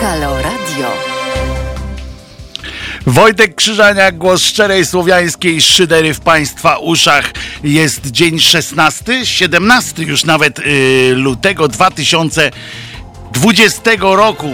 Halo Radio. Wojtek Krzyżania, głos szczerej słowiańskiej szydery w Państwa uszach. Jest dzień 16, 17 już nawet yy, lutego 2020 roku.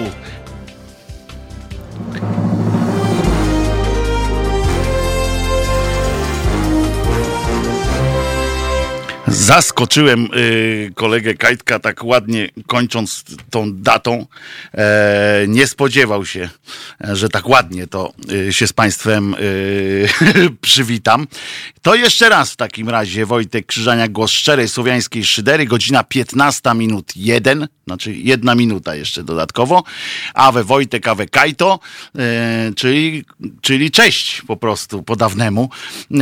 Zaskoczyłem y, kolegę Kajtka tak ładnie kończąc tą datą. E, nie spodziewał się, że tak ładnie to y, się z Państwem y, przywitam. To jeszcze raz w takim razie Wojtek Krzyżania, głos szczerej słowiańskiej szydery, godzina 15 minut 1, znaczy jedna minuta jeszcze dodatkowo. Awe Wojtek, Awe Kajto, e, czyli, czyli cześć po prostu po dawnemu. E,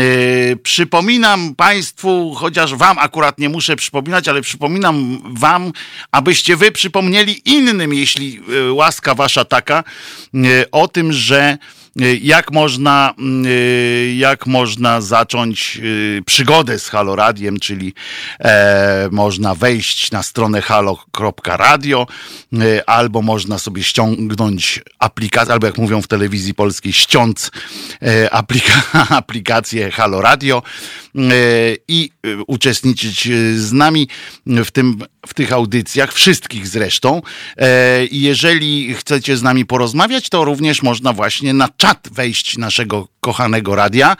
przypominam Państwu, chociaż Wam akurat nie muszę przypominać, ale przypominam Wam, abyście Wy przypomnieli innym, jeśli e, łaska Wasza taka, e, o tym, że jak można, y, jak można zacząć y, przygodę z Halo Radiem, czyli e, można wejść na stronę halo.radio albo można sobie ściągnąć aplikację, albo jak mówią w telewizji polskiej, ściąc e, aplika aplikację Halo Radio i uczestniczyć z nami w, tym, w tych audycjach, wszystkich zresztą. E, jeżeli chcecie z nami porozmawiać, to również można właśnie na czat wejść naszego kochanego radia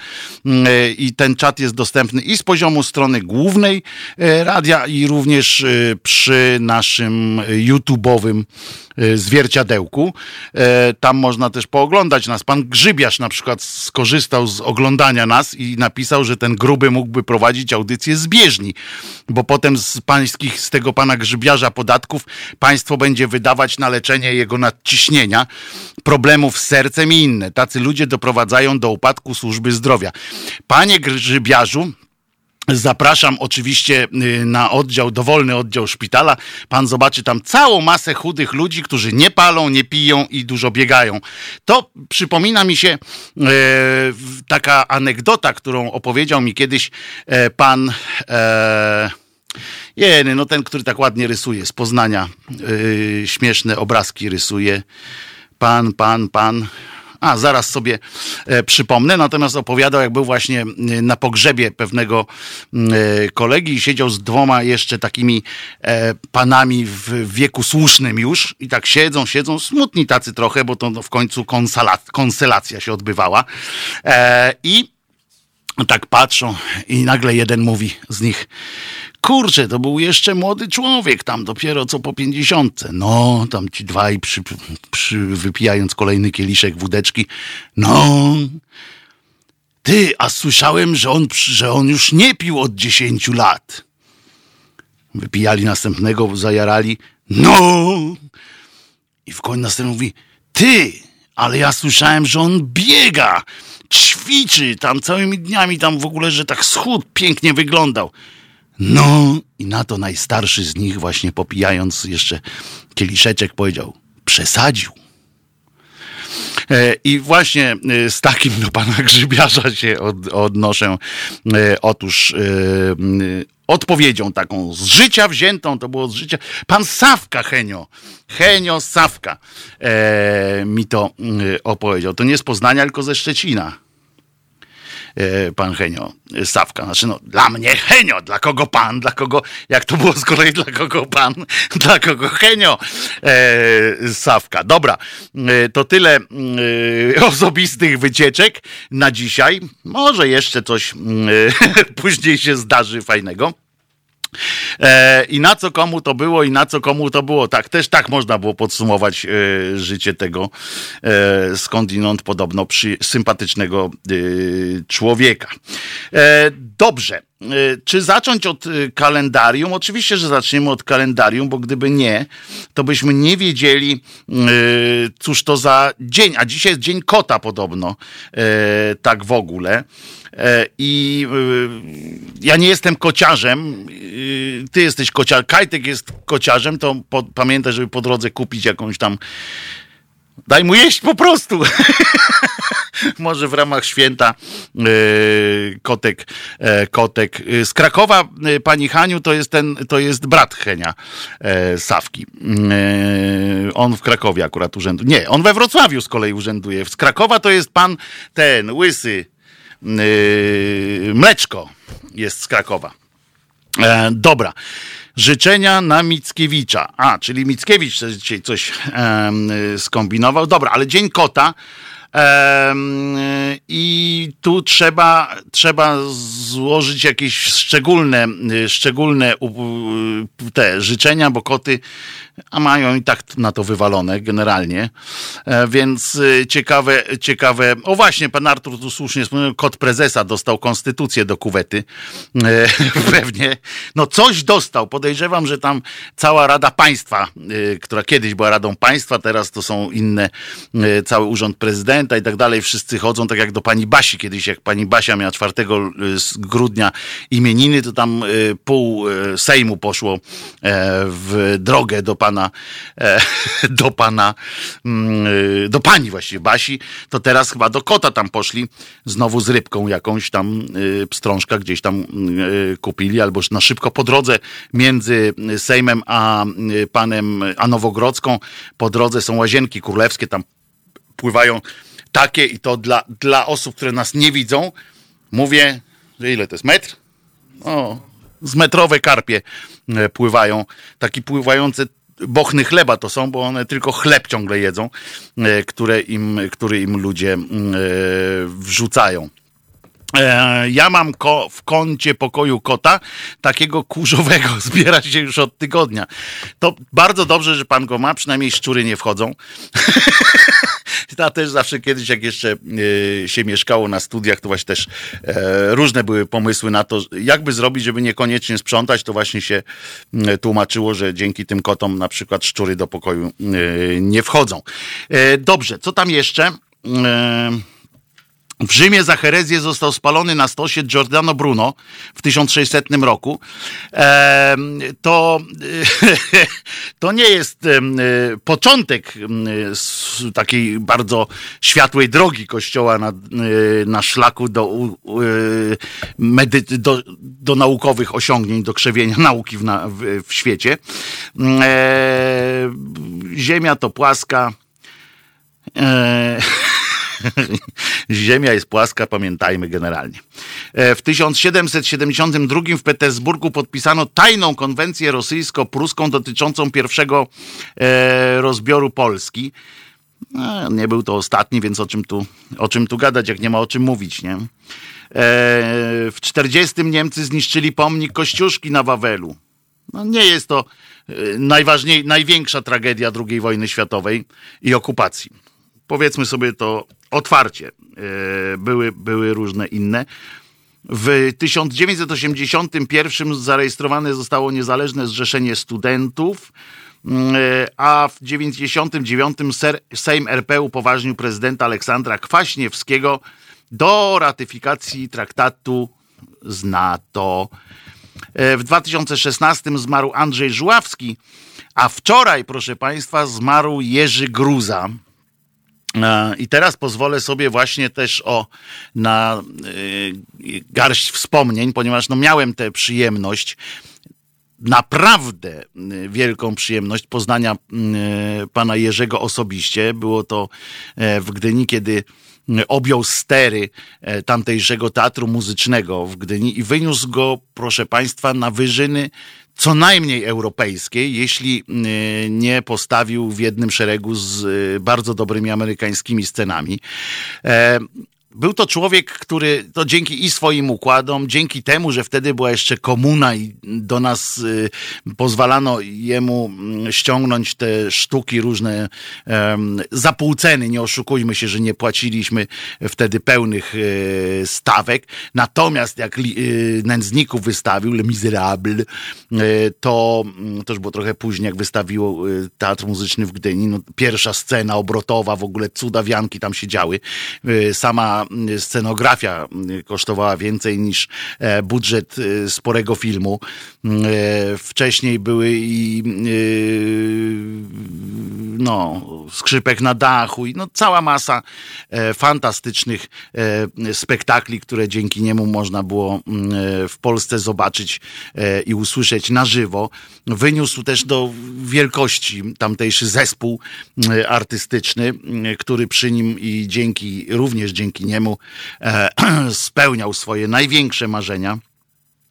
mm, e, i ten czat jest dostępny i z poziomu strony głównej e, radia i również e, przy naszym YouTube'owym zwierciadełku. Tam można też pooglądać nas. Pan Grzybiarz na przykład skorzystał z oglądania nas i napisał, że ten gruby mógłby prowadzić audycję z bieżni, bo potem z pańskich, z tego pana Grzybiarza podatków państwo będzie wydawać na leczenie jego nadciśnienia, problemów z sercem i inne. Tacy ludzie doprowadzają do upadku służby zdrowia. Panie Grzybiarzu, Zapraszam oczywiście y, na oddział, dowolny oddział szpitala. Pan zobaczy tam całą masę chudych ludzi, którzy nie palą, nie piją i dużo biegają. To przypomina mi się e, taka anegdota, którą opowiedział mi kiedyś e, pan. E, Jeny, no ten, który tak ładnie rysuje z Poznania. E, śmieszne obrazki rysuje. Pan, pan, pan. A, zaraz sobie e, przypomnę. Natomiast opowiadał, jak był właśnie e, na pogrzebie pewnego e, kolegi i siedział z dwoma jeszcze takimi panami w wieku słusznym już i tak siedzą, siedzą, smutni tacy trochę, bo to w końcu konselacja się odbywała. I tak patrzą i nagle jeden mówi z nich, kurczę, to był jeszcze młody człowiek, tam dopiero co po pięćdziesiątce. No, tam ci dwaj przy, przy, wypijając kolejny kieliszek wódeczki. No, ty, a słyszałem, że on, że on już nie pił od dziesięciu lat. Wypijali następnego, zajarali. No! I w końcu następny mówi, ty, ale ja słyszałem, że on biega, ćwiczy tam całymi dniami, tam w ogóle, że tak schód pięknie wyglądał. No i na to najstarszy z nich właśnie popijając jeszcze kieliszeczek powiedział, przesadził. E, I właśnie e, z takim do pana Grzybiarza się od, odnoszę. E, otóż odpowiedzią taką z życia wziętą, to było z życia. Pan Sawka, Henio, Henio Sawka mi to opowiedział. To nie z Poznania, tylko ze Szczecina. E, pan Henio Sawka. Znaczy, no, dla mnie Henio, dla kogo pan, dla kogo, jak to było z kolei, dla kogo pan, dla kogo Henio e, Sawka. Dobra, e, to tyle osobistych wycieczek na dzisiaj. Może jeszcze coś później się zdarzy fajnego. E, I na co komu to było, i na co komu to było. Tak, też tak można było podsumować e, życie tego e, skądinąd podobno przy, sympatycznego człowieka. Dobrze. Czy zacząć od kalendarium? Oczywiście, że zaczniemy od kalendarium, bo gdyby nie, to byśmy nie wiedzieli, cóż to za dzień. A dzisiaj jest dzień kota podobno, tak w ogóle. E, I e, ja nie jestem kociarzem, e, ty jesteś kociarzem, Kajtek jest kociarzem, to po, pamiętaj, żeby po drodze kupić jakąś tam Daj mu jeść po prostu. Może w ramach święta yy, kotek, yy, kotek. Z Krakowa yy, pani Haniu to jest ten, to jest brat Henia Sawki. On w Krakowie akurat urzęduje. Nie, on we Wrocławiu z kolei urzęduje. Z Krakowa to jest pan ten łysy Mleczko jest z Krakowa. dobra. Życzenia na Mickiewicza. A, czyli Mickiewicz dzisiaj coś skombinował. Dobra, ale Dzień Kota i tu trzeba, trzeba złożyć jakieś szczególne, szczególne te życzenia, bo koty a mają i tak na to wywalone generalnie. E, więc e, ciekawe, ciekawe. O właśnie, pan Artur tu słusznie wspomniał, kot prezesa dostał konstytucję do kuwety. E, pewnie. No coś dostał. Podejrzewam, że tam cała Rada Państwa, która kiedyś była Radą Państwa, teraz to są inne, cały urząd prezydenta i tak dalej. Wszyscy chodzą tak jak do pani Basi kiedyś, jak pani Basia miała 4 grudnia imieniny, to tam pół Sejmu poszło w drogę do pana, e, do pana, mm, e, do pani właściwie Basi, to teraz chyba do kota tam poszli, znowu z rybką jakąś tam e, pstrążka gdzieś tam kupili, albo na szybko po drodze między Sejmem a panem, a Nowogrodzką, po drodze są łazienki królewskie, tam pływają takie i to dla, dla osób, które nas nie widzą, mówię, że ile to jest? Metr? O, z metrowe karpie pływają, taki pływający bochny chleba to są, bo one tylko chleb ciągle jedzą, e, które im, który im ludzie mm, e, wrzucają. E, ja mam ko w kącie pokoju kota, takiego kurzowego, zbiera się już od tygodnia. To bardzo dobrze, że pan go ma, przynajmniej szczury nie wchodzą. Ta też zawsze kiedyś, jak jeszcze e, się mieszkało na studiach, to właśnie też e, różne były pomysły na to, jakby zrobić, żeby niekoniecznie sprzątać, to właśnie się tłumaczyło, że dzięki tym kotom na przykład szczury do pokoju nie wchodzą. Dobrze, co tam jeszcze? W Rzymie za herezję został spalony na stosie Giordano Bruno w 1600 roku. to, to nie jest początek takiej bardzo światłej drogi kościoła na, na szlaku do, do, do naukowych osiągnięć, do krzewienia nauki w, w, w świecie. Ziemia to płaska. Ziemia jest płaska, pamiętajmy generalnie. E, w 1772 w Petersburgu podpisano tajną konwencję rosyjsko-pruską dotyczącą pierwszego e, rozbioru Polski. No, nie był to ostatni, więc o czym, tu, o czym tu gadać, jak nie ma o czym mówić, nie? W 40 Niemcy zniszczyli pomnik Kościuszki na Wawelu. No, nie jest to najważniej, największa tragedia II wojny światowej i okupacji. Powiedzmy sobie to otwarcie. E, były, były różne inne. W 1981 zarejestrowane zostało niezależne Zrzeszenie Studentów, mm, e, a w 1999 Sejm RP upoważnił prezydenta Aleksandra Kwaśniewskiego do ratyfikacji traktatu z NATO. E, w 2016 zmarł Andrzej Żuławski, a wczoraj, proszę Państwa, zmarł Jerzy Gruza. I teraz pozwolę sobie właśnie też o na y, garść wspomnień, ponieważ no miałem tę przyjemność, naprawdę y, wielką przyjemność poznania y, pana Jerzego osobiście. Było to e, w Gdyni, kiedy objął stery e, tamtejszego teatru muzycznego w Gdyni i wyniósł go, proszę państwa, na wyżyny co najmniej europejskiej, jeśli y, nie postawił w jednym szeregu z y, bardzo dobrymi amerykańskimi scenami. Był to człowiek, który to dzięki i swoim układom, dzięki temu, że wtedy była jeszcze komuna i do nas y, pozwalano jemu mm, ściągnąć te sztuki różne za pół ceny. Nie oszukujmy się, że nie płaciliśmy wtedy pełnych y, stawek. Natomiast jak y, nędzników wystawił, Le Miserable, to, mm, już było trochę później, jak wystawiło y, Teatr Muzyczny w Gdyni. No, pierwsza scena obrotowa, w ogóle cudawianki tam się działy. Sama scenografia kosztowała więcej niż e, budżet e, sporego filmu. E, wcześniej były i no, skrzypek na dachu i no, cała masa fantastycznych spektakli, które dzięki niemu można było mm, w Polsce zobaczyć i usłyszeć na żywo. Wyniósł też do wielkości tamtejszy zespół artystyczny, który przy nim i dzięki, również dzięki niemu spełniał swoje największe marzenia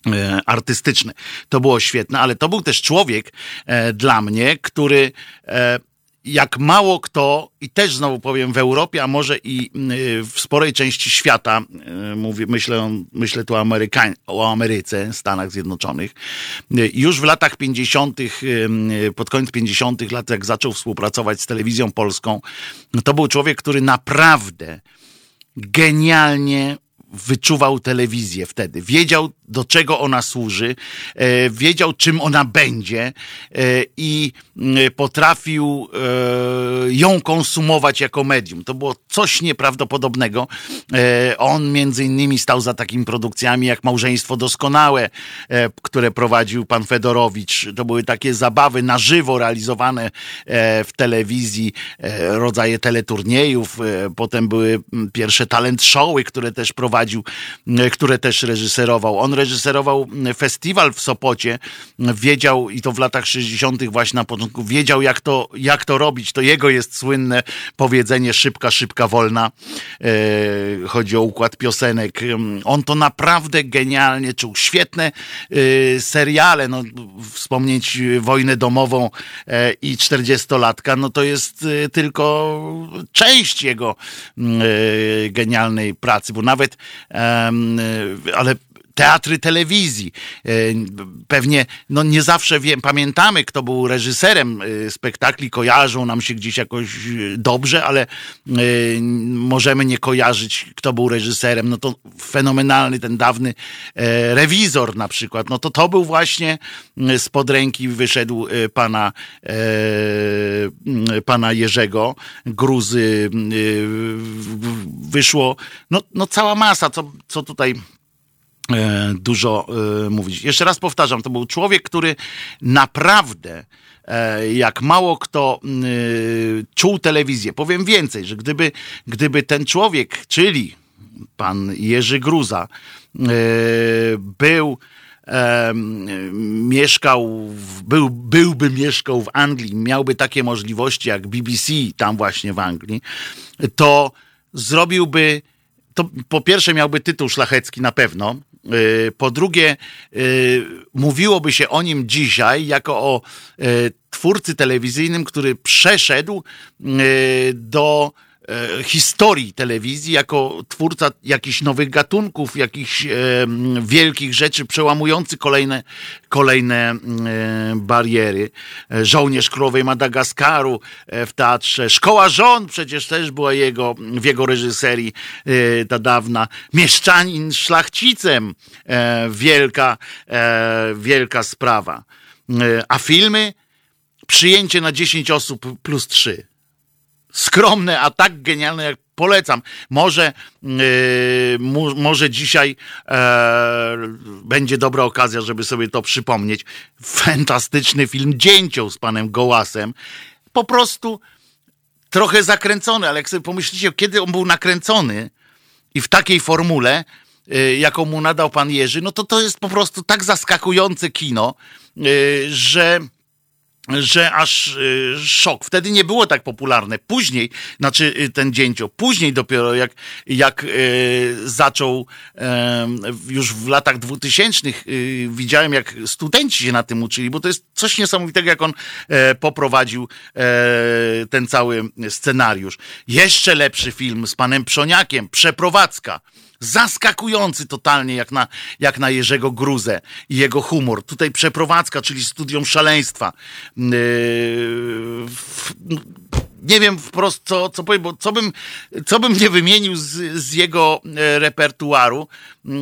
e, artystyczne. To było świetne, ale to był też człowiek e, dla mnie, który e, jak mało kto, i też znowu powiem w Europie, a może i w sporej części świata, mówię, myślę, myślę tu Ameryka, o Ameryce, Stanach Zjednoczonych, już w latach 50., pod koniec 50. lat, jak zaczął współpracować z telewizją polską, to był człowiek, który naprawdę genialnie wyczuwał telewizję wtedy. Wiedział, do czego ona służy, e, wiedział, czym ona będzie e, i potrafił e, ją konsumować jako medium. To było coś nieprawdopodobnego. On między innymi stał za takimi produkcjami jak Małżeństwo Doskonałe, które prowadził pan Fedorowicz. To były takie zabawy na żywo realizowane w telewizji, rodzaje teleturniejów. Potem były pierwsze talent showy, które też prowadził, które też reżyserował. On reżyserował festiwal w Sopocie, wiedział i to w latach 60. właśnie na początku, wiedział jak to, jak to robić. To jego jest słynne powiedzenie szybka, szybka, wolna. E, chodzi o układ piosenek. On to naprawdę genialnie czuł. Świetne e, seriale, no, wspomnieć Wojnę domową e, i 40-latka, no to jest tylko część jego genialnej pracy, bo nawet ale teatry telewizji. E, pewnie no nie zawsze wiem, pamiętamy, kto był reżyserem e, spektakli, kojarzą nam się gdzieś jakoś e, dobrze, ale możemy nie kojarzyć, kto był reżyserem. No to fenomenalny ten dawny rewizor na przykład. No to to był właśnie spod ręki wyszedł pana, pana Jerzego Gruzy. Wyszło no, no cała masa, co, co tutaj dużo e, mówić. Jeszcze raz powtarzam, to był człowiek, który naprawdę e, jak mało kto czuł telewizję. Powiem więcej, że gdyby, gdyby ten człowiek, czyli pan Jerzy Gruza, był mieszkał, był, byłby mieszkał w Anglii, miałby takie możliwości jak BBC tam właśnie w Anglii, to zrobiłby, to po pierwsze miałby tytuł szlachecki na pewno, po drugie, y, mówiłoby się o nim dzisiaj jako o y, twórcy telewizyjnym, który przeszedł do historii telewizji, jako twórca jakichś nowych gatunków, jakichś e, wielkich rzeczy, przełamujący kolejne, kolejne e, bariery. Żołnierz Królowej Madagaskaru w teatrze. Szkoła Żon przecież też była jego, w jego reżyserii ta dawna. Mieszczanin szlachcicem. Wielka, wielka sprawa. A filmy? Przyjęcie na 10 osób plus 3 skromne, a tak genialne, jak polecam. Może, yy, może dzisiaj e, będzie dobra okazja, żeby sobie to przypomnieć. Fantastyczny film Dzięcioł z panem Gołasem. Po prostu trochę zakręcony, ale jak sobie pomyślicie, kiedy on był nakręcony i w takiej formule, yy, jaką mu nadał pan Jerzy, no to to jest po prostu tak zaskakujące kino, yy, że że aż y, szok. Wtedy nie było tak popularne. Później, znaczy y, ten dzięcio, później dopiero jak, jak y, zaczął już w latach dwutysięcznych widziałem, jak studenci się na tym uczyli, bo to jest coś niesamowitego, jak on e, poprowadził e, ten cały scenariusz. Jeszcze lepszy film z panem Przoniakiem, Przeprowadzka zaskakujący totalnie, jak na, jak na Jerzego Gruzę i jego humor. Tutaj przeprowadzka, czyli studium szaleństwa. Yy, nie wiem wprost, co, co powiem, bo co bym, co bym nie wymienił z, z jego e, repertuaru, yy,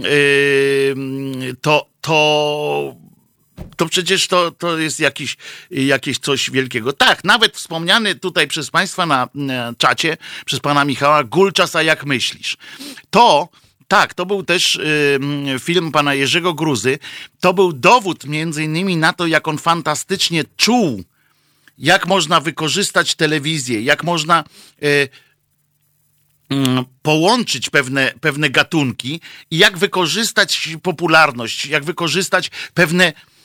to, to to przecież to, to jest jakiś, jakieś coś wielkiego. Tak, nawet wspomniany tutaj przez Państwa na, na czacie, przez Pana Michała, Gulczas, a jak myślisz? To tak, to był też y, film pana Jerzego Gruzy. To był dowód między innymi na to, jak on fantastycznie czuł jak można wykorzystać telewizję, jak można mm, połączyć pewne, pewne gatunki i jak wykorzystać popularność, jak wykorzystać pewne Y,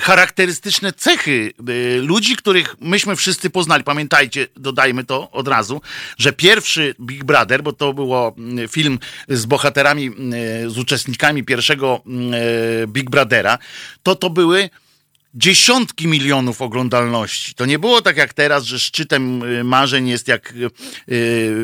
charakterystyczne cechy y, ludzi, których myśmy wszyscy poznali. Pamiętajcie, dodajmy to od razu, że pierwszy Big Brother, bo to było mm, film z bohaterami, y, z uczestnikami pierwszego Big Brothera, to to były dziesiątki milionów oglądalności. To nie było tak jak teraz, że szczytem marzeń jest jak,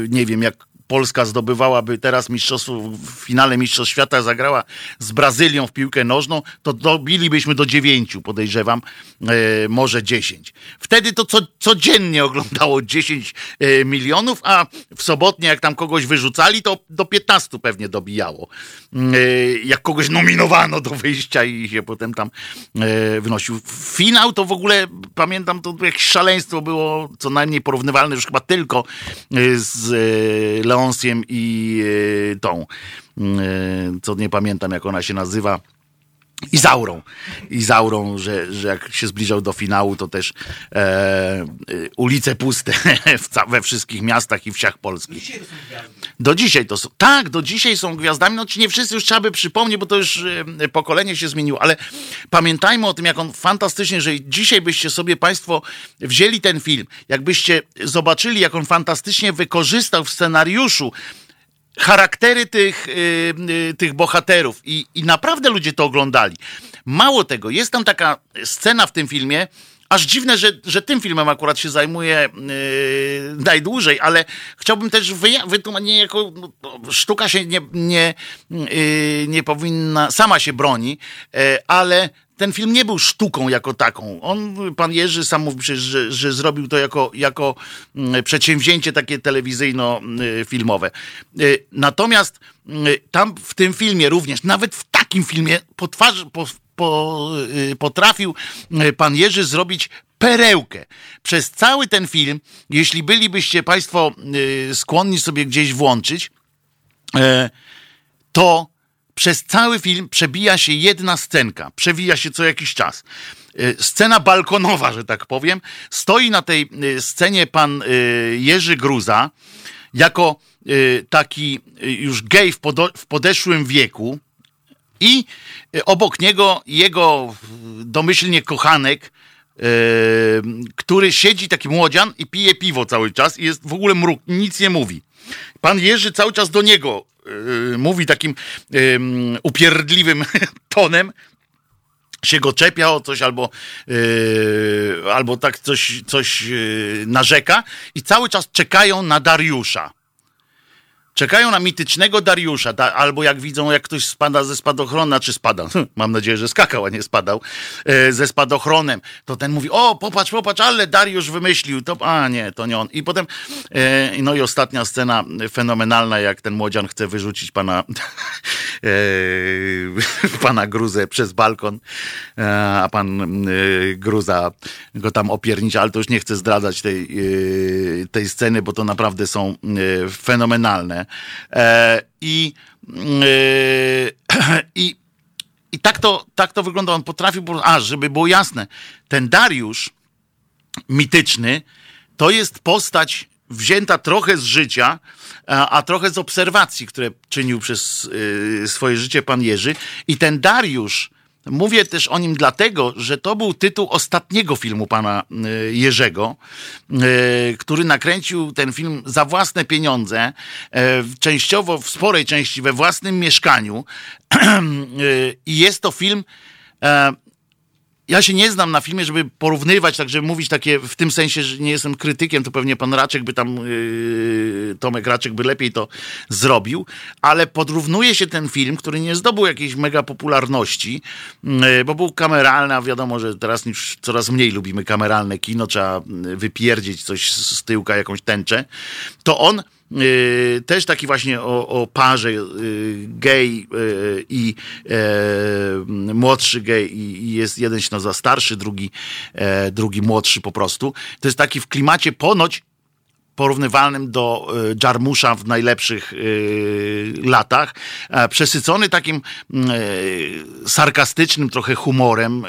nie wiem, jak Polska zdobywałaby teraz mistrzostwo, w finale Mistrzostw Świata zagrała z Brazylią w piłkę nożną, to dobilibyśmy do dziewięciu, podejrzewam, e, może dziesięć. Wtedy to co, codziennie oglądało 10 e, milionów, a w sobotnie jak tam kogoś wyrzucali, to do 15 pewnie dobijało. E, jak kogoś nominowano do wyjścia i się potem tam wynosił. Finał to w ogóle, pamiętam, to jakieś szaleństwo było co najmniej porównywalne już chyba tylko z e, I e, tą, e, co nie pamiętam jak ona się nazywa. Izaurą. Izaurą, że, że jak się zbliżał do finału, to też e, e ulice puste we wszystkich miastach i wsiach polskich. Do dzisiaj to są. Tak, do dzisiaj są gwiazdami. No, czy nie wszyscy już trzeba by przypomnieć, bo to już e, pokolenie się zmieniło, ale pamiętajmy o tym, jak on fantastycznie, że dzisiaj byście sobie Państwo wzięli ten film, jakbyście zobaczyli, jak on fantastycznie wykorzystał w scenariuszu charaktery tych, yy, tych bohaterów I, i naprawdę ludzie to oglądali. Mało tego, jest tam taka scena w tym filmie, aż dziwne, że, że tym filmem akurat się zajmuję yy, najdłużej, ale chciałbym też wytłumaczyć, nie jako no, sztuka się nie, nie, yy, nie powinna, sama się broni, yy, ale ten film nie był sztuką jako taką. On, pan Jerzy sam mówi przecież, że, że zrobił to jako, jako mm, przedsięwzięcie takie telewizyjno-filmowe. Y, natomiast y, tam w tym filmie również, nawet w takim filmie po twarzy, po, po, y, potrafił pan Jerzy zrobić perełkę. Przez cały ten film, jeśli bylibyście Państwo skłonni sobie gdzieś włączyć, to przez cały film przebija się jedna scenka, przewija się co jakiś czas. E, scena balkonowa, że tak powiem. Stoi na tej e, scenie pan e, Jerzy Gruza, jako taki już gej w podeszłym wieku, i obok niego jego domyślnie kochanek, który siedzi, taki młodzian i pije piwo cały czas i jest w ogóle mruk, nic nie mówi. Pan Jerzy cały czas do niego Y, mówi takim upierdliwym tonem, się go czepia o coś albo, yy, albo tak coś, coś yy, narzeka i cały czas czekają na Dariusza. Czekają na mitycznego Dariusza, da, albo jak widzą, jak ktoś spada ze spadochrona, czy spada, mam nadzieję, że skakał, a nie spadał, e, ze spadochronem, to ten mówi, o, popatrz, popatrz, ale Dariusz wymyślił, to, a nie, to nie on. I potem, e, no i ostatnia scena fenomenalna, jak ten młodzian chce wyrzucić pana, e, pana Gruzę przez balkon, e, a pan e, Gruza go tam opiernicza, ale to już nie chcę zdradzać tej, e, tej sceny, bo to naprawdę są fenomenalne. E, I, e, i, i tak, to, tak to wygląda. On potrafił, a żeby było jasne, ten Dariusz mityczny to jest postać wzięta trochę z życia, a, a trochę z obserwacji, które czynił przez y, swoje życie pan Jerzy. I ten Dariusz Mówię też o nim dlatego, że to był tytuł ostatniego filmu pana y, Jerzego, y, który nakręcił ten film za własne pieniądze, e, częściowo w sporej części we własnym mieszkaniu. Y, I jest to film ja się nie znam na filmie, żeby porównywać, tak żeby mówić takie w tym sensie, że nie jestem krytykiem, to pewnie pan Raczek by tam, yy, Tomek Raczek by lepiej to zrobił, ale podrównuje się ten film, który nie zdobył jakiejś mega popularności, yy, bo był kameralny, a wiadomo, że teraz już coraz mniej lubimy kameralne kino, trzeba wypierdzieć coś z tyłka, jakąś tęczę, to on Yy, też taki właśnie o, o parze yy, gej yy, i młodszy gej i, jest jeden się nazywa starszy, drugi, e, drugi młodszy po prostu. To jest taki w klimacie ponoć porównywalnym do Jarmusza w najlepszych latach, e, przesycony takim sarkastycznym trochę humorem,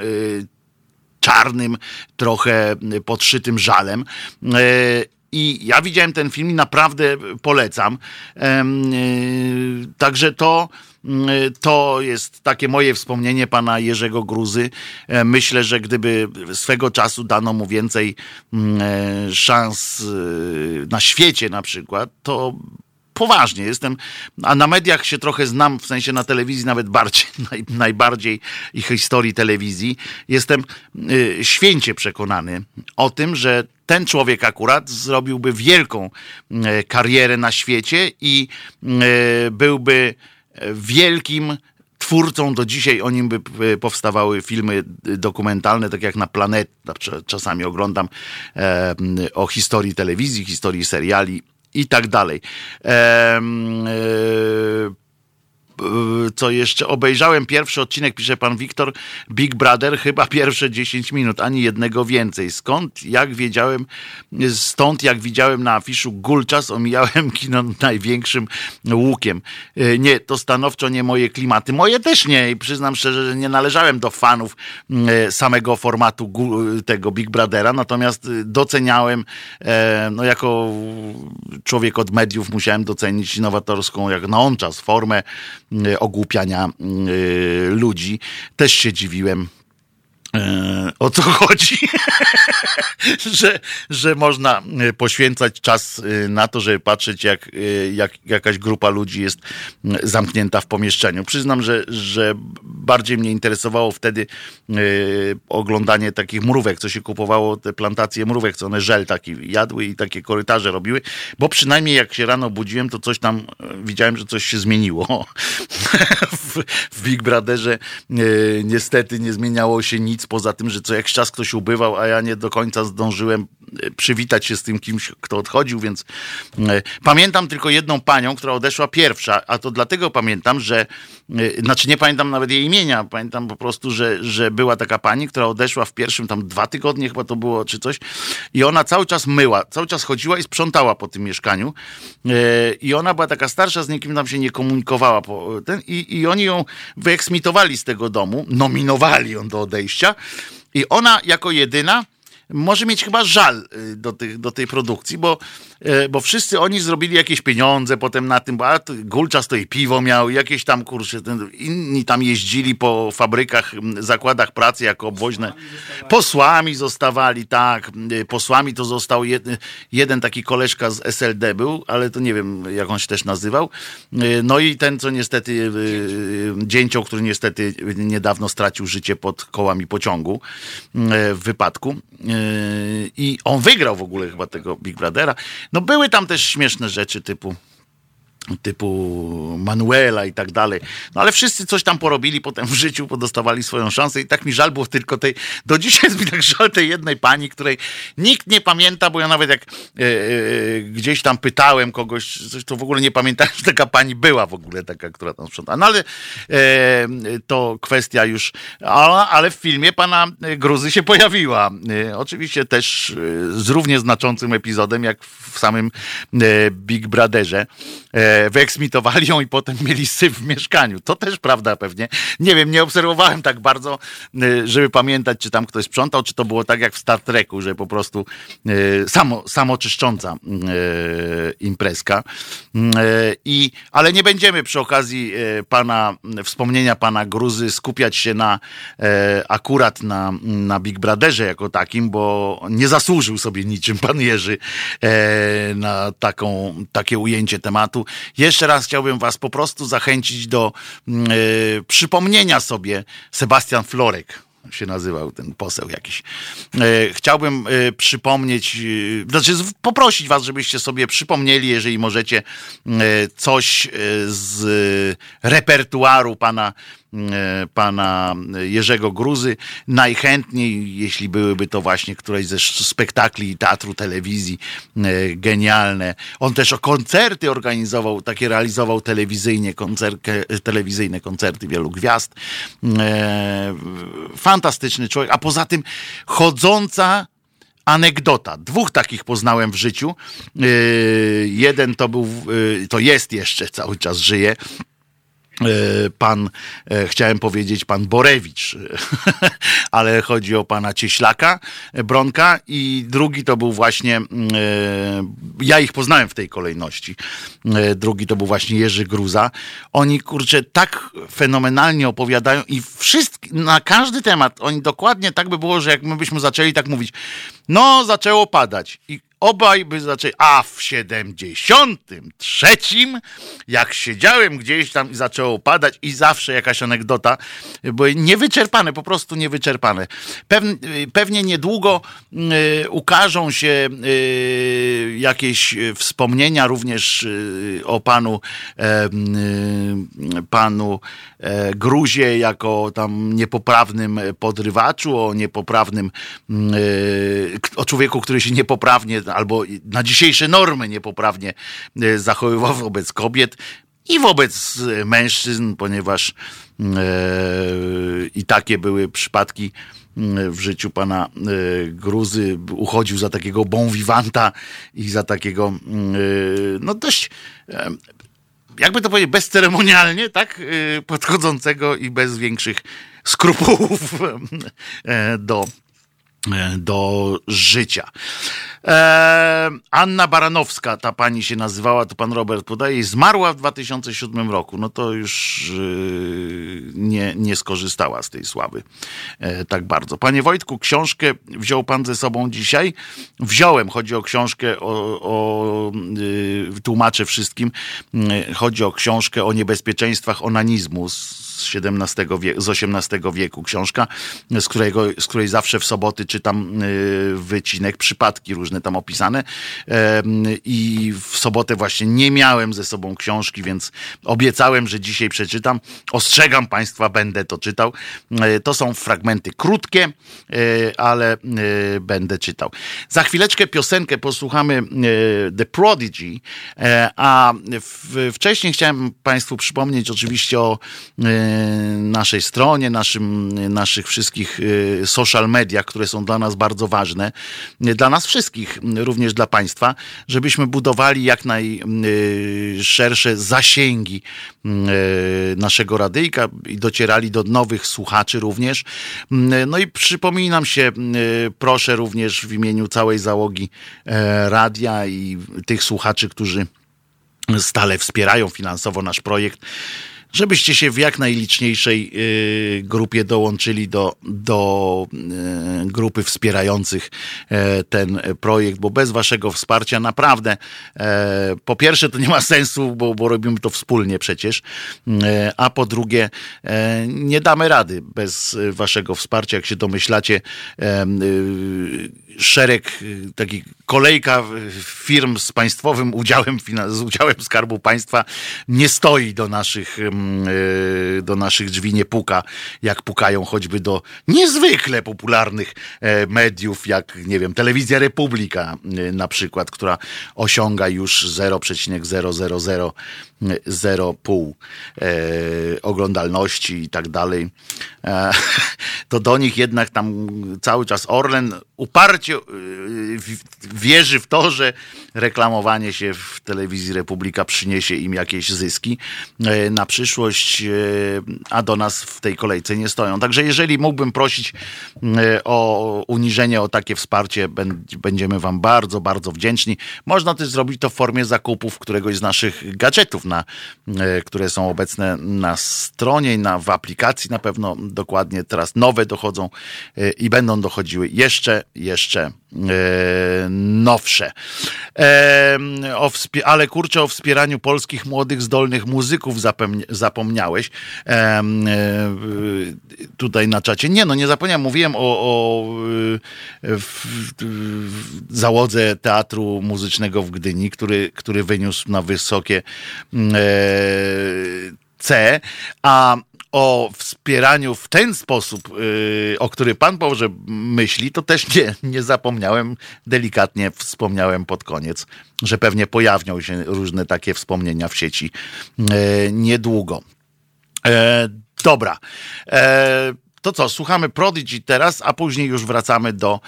czarnym, trochę podszytym żalem. I ja widziałem ten film i naprawdę polecam. Także to to jest takie moje wspomnienie pana Jerzego Gruzy. E, myślę, że gdyby swego czasu dano mu więcej e, szans e, na świecie na przykład, to poważnie. Jestem, a na mediach się trochę znam, w sensie na telewizji nawet bardziej, naj, najbardziej i historii telewizji. Jestem y, święcie przekonany o tym, że ten człowiek akurat zrobiłby wielką y, karierę na świecie i y, byłby wielkim twórcą, do dzisiaj o nim by powstawały filmy dokumentalne, tak jak na Planet, czasami oglądam e, o historii telewizji, historii seriali i tak dalej. E, E, co jeszcze obejrzałem pierwszy odcinek, pisze pan Wiktor, Big Brother, chyba pierwsze 10 minut, ani jednego więcej. Skąd, jak wiedziałem, stąd jak widziałem na afiszu Gulczas, omijałem kino największym łukiem. E, nie, to stanowczo nie moje klimaty. Moje też nie i przyznam szczerze, że nie należałem do fanów e, samego formatu tego Big Brothera, natomiast doceniałem, no jako człowiek od mediów musiałem docenić nowatorską, jak na on czas, formę Y, ogłupiania y, ludzi. Też się dziwiłem, E, o co chodzi, że, że można e, poświęcać czas e, na to, żeby patrzeć, jak, jak jakaś grupa ludzi jest zamknięta w pomieszczeniu. Przyznam, że, że bardziej mnie interesowało wtedy oglądanie takich mrówek, co się kupowało, te plantacje mrówek, co one żel taki jadły i takie korytarze robiły, bo przynajmniej jak się rano budziłem, to coś tam widziałem, że coś się zmieniło. w, w Big Brotherze niestety nie zmieniało się nic nic poza tym, że co jakiś czas ktoś ubywał, a ja nie do końca zdążyłem e, przywitać się z tym kimś, kto odchodził, więc e, pamiętam tylko jedną panią, która odeszła pierwsza, a to dlatego pamiętam, że e, znaczy nie pamiętam nawet jej imienia, pamiętam po prostu, że, że była taka pani, która odeszła w pierwszym tam dwa tygodnie chyba to było, czy coś i ona cały czas myła, cały czas chodziła i sprzątała po tym mieszkaniu i ona była taka starsza, z nikim tam się nie komunikowała ten, i, i oni ją wyeksmitowali z tego domu, nominowali ją do odejścia i ona jako jedyna może mieć chyba żal y, do, tych, do tej produkcji, bo, bo wszyscy oni zrobili jakieś pieniądze potem na tym, bo Gulczas to i piwo miał, jakieś tam kurczę, inni tam jeździli po fabrykach, zakładach pracy jako obwoźne. Posłami zostawali, tak. Y, posłami to został jeden, jeden taki koleżka z SLD był, ale to nie wiem, jak on się też nazywał. No i ten, co niestety, dzięcioł, który niestety niedawno stracił życie pod kołami pociągu w wypadku i on wygrał w ogóle chyba tego Big Brothera. No były tam też śmieszne rzeczy typu typu Manuela i tak dalej. No ale wszyscy coś tam porobili potem w życiu, podostawali swoją szansę i tak mi żal było tylko tej, do dzisiaj jest mi tak żal tej jednej pani, której nikt nie pamięta, bo ja nawet jak e, e, gdzieś tam pytałem kogoś, coś to w ogóle nie pamiętałem, że taka pani była w ogóle taka, która tam sprzątała. No ale e, to kwestia już, ale, w filmie pana Gruzy się pojawiła. E, oczywiście też e, z równie znaczącym epizodem, jak w samym e, Big Brotherze wyeksmitowali ją i potem mieli syf w mieszkaniu. To też prawda pewnie. Nie wiem, nie obserwowałem tak bardzo, y, żeby pamiętać, czy tam ktoś sprzątał, czy to było tak jak w Star Treku, że po prostu y, samo, samoczyszcząca y, imprezka. I, ale nie będziemy przy okazji pana, wspomnienia pana Gruzy skupiać się na akurat na, na Big Brotherze jako takim, bo nie zasłużył sobie niczym pan Jerzy na taką, takie ujęcie tematu. Jeszcze raz chciałbym Was po prostu zachęcić do y, przypomnienia sobie Sebastian Florek się nazywał ten poseł jakiś. E, chciałbym e, przypomnieć, znaczy poprosić was, żebyście sobie przypomnieli, jeżeli możecie, coś z repertuaru pana E, pana Jerzego Gruzy. Najchętniej, jeśli byłyby to właśnie któreś ze spektakli teatru, telewizji, e, genialne. On też o koncerty organizował, takie realizował telewizyjnie, koncerty, telewizyjne koncerty wielu gwiazd. E, fantastyczny człowiek, a poza tym chodząca anegdota. Dwóch takich poznałem w życiu. Jeden to był, to jest jeszcze cały czas żyje E, pan, e, chciałem powiedzieć pan Borewicz, ale chodzi o pana Cieślaka, e, Bronka i drugi to był właśnie, ja ich poznałem w tej kolejności, drugi to był właśnie Jerzy Gruza. Oni, kurczę, tak fenomenalnie opowiadają i wszystkie, na każdy temat, oni dokładnie tak by było, że jak my byśmy zaczęli tak mówić, no zaczęło padać i obaj by zaczęli. A w 73, jak siedziałem gdzieś tam i zaczęło padać, i zawsze jakaś anegdota, bo niewyczerpane, po prostu niewyczerpane. Pewnie, pewnie niedługo y, ukażą się y, jakieś wspomnienia również y, o panu, y, panu e, Gruzie jako tam niepoprawnym podrywaczu, o niepoprawnym, y, o człowieku, który się niepoprawnie albo na dzisiejsze normy niepoprawnie e, zachowywał wobec kobiet i wobec mężczyzn, ponieważ e, i takie były przypadki w życiu pana e, Gruzy. Uchodził za takiego bon vivanta i za takiego no dość jakby to powiedzieć, bezceremonialnie, tak, podchodzącego i bez większych skrupułów do, do życia. E, Anna Baranowska, ta pani się nazywała, to pan Robert podaje, zmarła w 2007 roku. No to już yy, nie, nie skorzystała z tej sławy e, tak bardzo. Panie Wojtku, książkę wziął pan ze sobą dzisiaj? Wziąłem. Chodzi o książkę o, o tłumaczę wszystkim. Chodzi o książkę o niebezpieczeństwach onanizmu z XVII wieku, z XVIII wieku. Książka, z, którego, z której zawsze w soboty czytam yy, wycinek, przypadki różne różne tam opisane. I w sobotę właśnie nie miałem ze sobą książki, więc obiecałem, że dzisiaj przeczytam. Ostrzegam Państwa, będę to czytał. E, to są fragmenty krótkie, e, ale e, będę czytał. Za chwileczkę piosenkę posłuchamy The Prodigy, a wcześniej chciałem Państwu przypomnieć oczywiście o naszej stronie, naszym, naszych wszystkich social mediach, które są dla nas bardzo ważne. Dla nas wszystkich wszystkich, również dla Państwa, żebyśmy budowali jak najszersze zasięgi naszego radyjka i docierali do nowych słuchaczy również. No i przypominam się, proszę również w imieniu całej załogi e, radia i tych słuchaczy, którzy stale wspierają finansowo nasz projekt żebyście się w jak najliczniejszej y, grupie dołączyli do, do y, grupy wspierających e, ten projekt, bo bez waszego wsparcia naprawdę e, po pierwsze to nie ma sensu, bo, bo robimy to wspólnie przecież, e, a po drugie nie damy rady bez waszego wsparcia, jak się domyślacie szereg, taki kolejka firm z państwowym udziałem, z udziałem Skarbu Państwa nie stoi do naszych Y, do naszych drzwi nie puka, jak pukają choćby do niezwykle popularnych e, mediów, jak nie wiem, Telewizja Republika y, na przykład, która osiąga już 0,000,5 e, oglądalności i tak dalej. E, to do nich jednak tam cały czas Orlen uparcie wierzy w to, że reklamowanie się w telewizji Republika przyniesie im jakieś zyski na przyszłość e, a do nas w tej kolejce nie stoją. Także jeżeli mógłbym prosić e, o uniżenie, o takie wsparcie, będziemy Wam bardzo, bardzo wdzięczni. Można też zrobić to w formie zakupów któregoś z naszych gadżetów, na, e, które są obecne na stronie, na, w aplikacji na pewno dokładnie. Teraz nowe dochodzą i będą dochodziły jeszcze, jeszcze nowsze. ale kurczę o wspieraniu polskich młodych, zdolnych muzyków zapomniałeś e, tutaj na czacie. Nie, no nie zapomniałem. Mówiłem o, o załodze Teatru Muzycznego w Gdyni, który, który wyniósł na wysokie mm, e, C, a o wspieraniu w ten sposób, yy, o który pan Boże myśli, to też nie, nie zapomniałem, delikatnie wspomniałem pod koniec, że pewnie pojawią się różne takie wspomnienia w sieci yy, niedługo. E, dobra. E, to co, słuchamy Prodigy teraz, a później już wracamy do,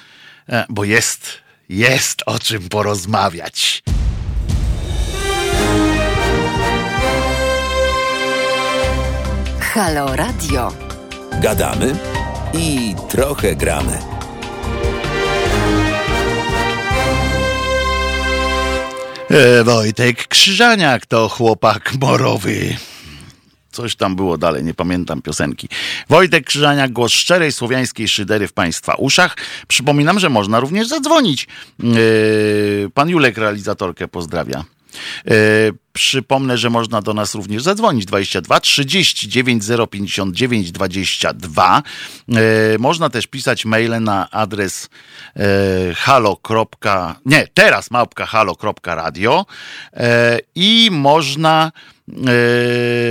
e, bo jest, jest o czym porozmawiać. Halo Radio. Gadamy i trochę gramy. E, Wojtek Krzyżaniak to chłopak morowy. Coś tam było dalej, nie pamiętam piosenki. Wojtek Krzyżaniak, głos szczerej słowiańskiej szydery w Państwa uszach. Przypominam, że można również zadzwonić. E, pan Julek realizatorkę pozdrawia. E, przypomnę, że można do nas również zadzwonić 22 39 059 22. E, można też pisać maile na adres e, halo. nie, teraz małpka halo.radio e, i można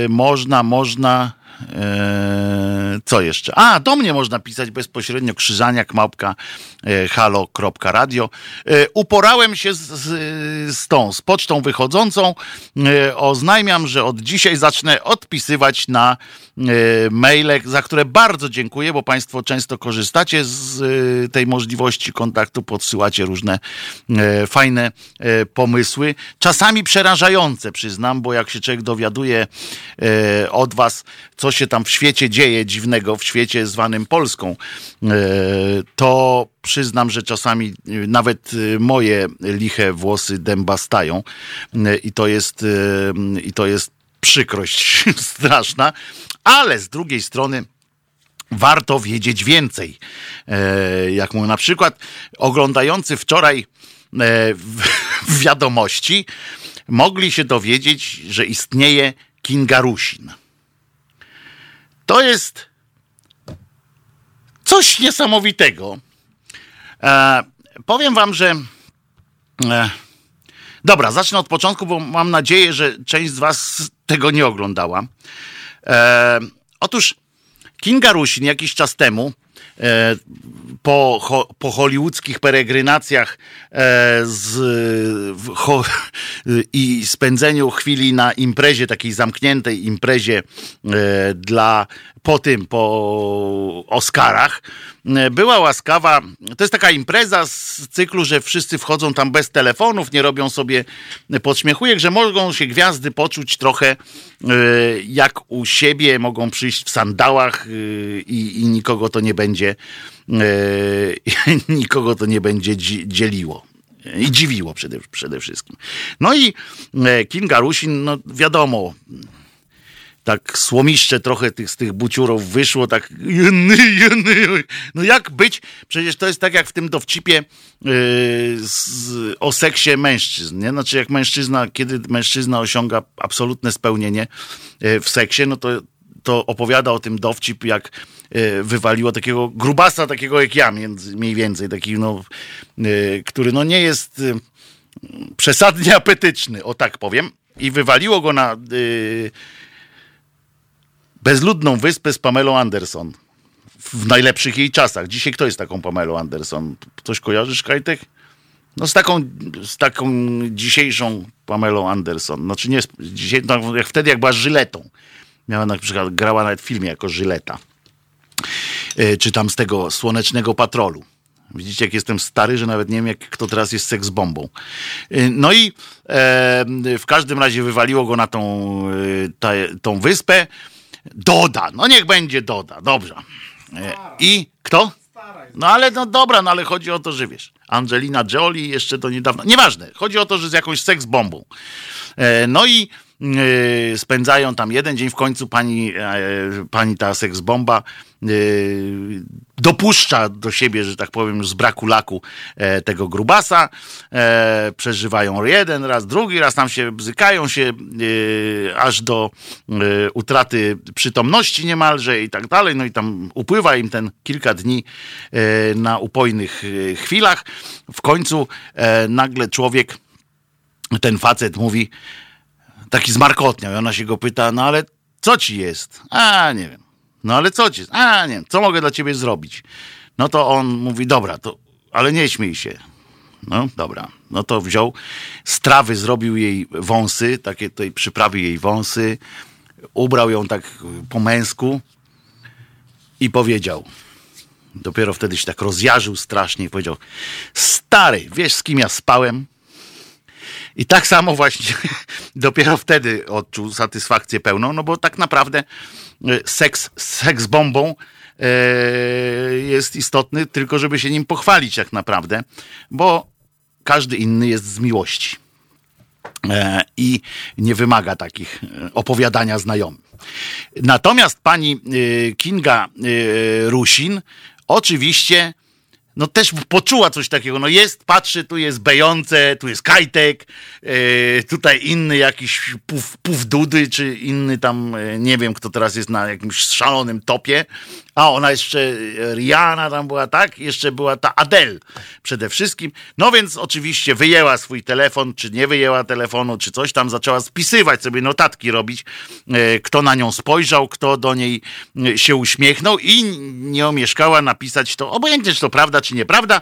można, można co jeszcze? A, do mnie można pisać bezpośrednio krzyżaniak małpka e, halo.radio. E, uporałem się z, z, z tą, z pocztą wychodzącą. E, oznajmiam, że od dzisiaj zacznę odpisywać na maile, za które bardzo dziękuję, bo Państwo często korzystacie z tej możliwości kontaktu, podsyłacie różne fajne pomysły, czasami przerażające, przyznam, bo jak się człowiek dowiaduje od Was, co się tam w świecie dzieje dziwnego, w świecie zwanym Polską, e, to przyznam, że czasami e, nawet e, moje liche włosy dęba stają i to jest, i to jest przykrość straszna, ale z drugiej strony warto wiedzieć więcej. Jak mu na przykład oglądający wczoraj wiadomości mogli się dowiedzieć, że istnieje Kingarusin. To jest coś niesamowitego. E, powiem wam, że. E, dobra, zacznę od początku, bo mam nadzieję, że część z was tego nie oglądała. E, otóż Kinga Rusin jakiś czas temu E, po, po hollywoodzkich peregrinacjach e, z, ho, i spędzeniu chwili na imprezie, takiej zamkniętej imprezie e, dla po tym, po Oscarach, była łaskawa. To jest taka impreza z cyklu, że wszyscy wchodzą tam bez telefonów, nie robią sobie podśmiechujek, że mogą się gwiazdy poczuć trochę jak u siebie, mogą przyjść w sandałach i, i nikogo to nie będzie e, nikogo to nie będzie dzieliło. I dziwiło przede, przede wszystkim. No i e, Kim Garusin, no wiadomo, tak słomiszcze trochę tych, z tych buciurów wyszło, tak. No jak być? Przecież to jest tak jak w tym dowcipie yy, z, o seksie mężczyzn, nie? Znaczy jak mężczyzna, kiedy mężczyzna osiąga absolutne spełnienie yy, w seksie, no to, to opowiada o tym dowcip, jak E, wywaliło takiego grubasa, takiego jak ja, mniej więcej, taki no, e, który no nie jest e, przesadnie apetyczny, o tak powiem. I wywaliło go na bezludną wyspę z Pamelą Anderson. W najlepszych jej czasach. Dzisiaj kto jest taką Pamelą Anderson? Coś kojarzysz, Kajtek? No z taką, z taką dzisiejszą Pamelą Anderson. Znaczy nie, dzisiaj, no, jak wtedy jak była Żyletą. Miała na przykład, grała nawet w filmie jako Żyleta. E, czy tam z tego słonecznego patrolu. Widzicie, jak jestem stary, że nawet nie wiem, jak kto teraz jest seks bombą. E, no i e, w każdym razie wywaliło go na tą, e, ta, tą wyspę. Doda, no niech będzie Doda, dobrze. E, I kto? No ale no dobra, no ale chodzi o to, że wiesz, Angelina Jolie jeszcze do niedawna, nieważne, chodzi o to, że z jakąś seks bombą. E, no i spędzają tam jeden dzień, w końcu pani, pani ta seksbomba e, dopuszcza do siebie, że tak powiem, z braku laku tego grubasa. Przeżywają jeden raz, drugi raz, tam się bzykają się aż do utraty przytomności niemalże i tak dalej. No i tam upływa im ten kilka dni na upojnych chwilach. W końcu nagle człowiek, ten facet mówi, taki zmarkotniał. I ona się go pyta, no ale co ci jest? A, nie wiem. No ale co ci? A, nie. Co mogę dla ciebie zrobić? No to on mówi, dobra, to, ale nie śmiej się. No, dobra. No to wziął, z trawy zrobił jej wąsy, takie tutaj przyprawił jej wąsy, ubrał ją tak po męsku i powiedział, dopiero wtedy się tak rozjarzył strasznie i powiedział, stary, wiesz z kim ja spałem? I tak samo właśnie dopiero wtedy odczuł satysfakcję pełną, no bo tak naprawdę seks, seks bombą jest istotny, tylko żeby się nim pochwalić tak naprawdę, bo każdy inny jest z miłości i nie wymaga takich opowiadania znajomym. Natomiast pani Kinga Rusin oczywiście no też poczuła coś takiego. No jest, patrzy, tu jest Bejące, tu jest Kajtek, yy, tutaj inny jakiś puf, puf Dudy, czy inny tam, yy, nie wiem kto teraz jest na jakimś szalonym topie. A ona jeszcze, e, Rihanna tam była, tak? Jeszcze była ta Adele przede wszystkim. No więc oczywiście wyjęła swój telefon, czy nie wyjęła telefonu, czy coś tam, zaczęła spisywać sobie notatki robić, kto na nią spojrzał, kto do niej się uśmiechnął i nie omieszkała napisać to, obojętnie czy to prawda, czy nieprawda,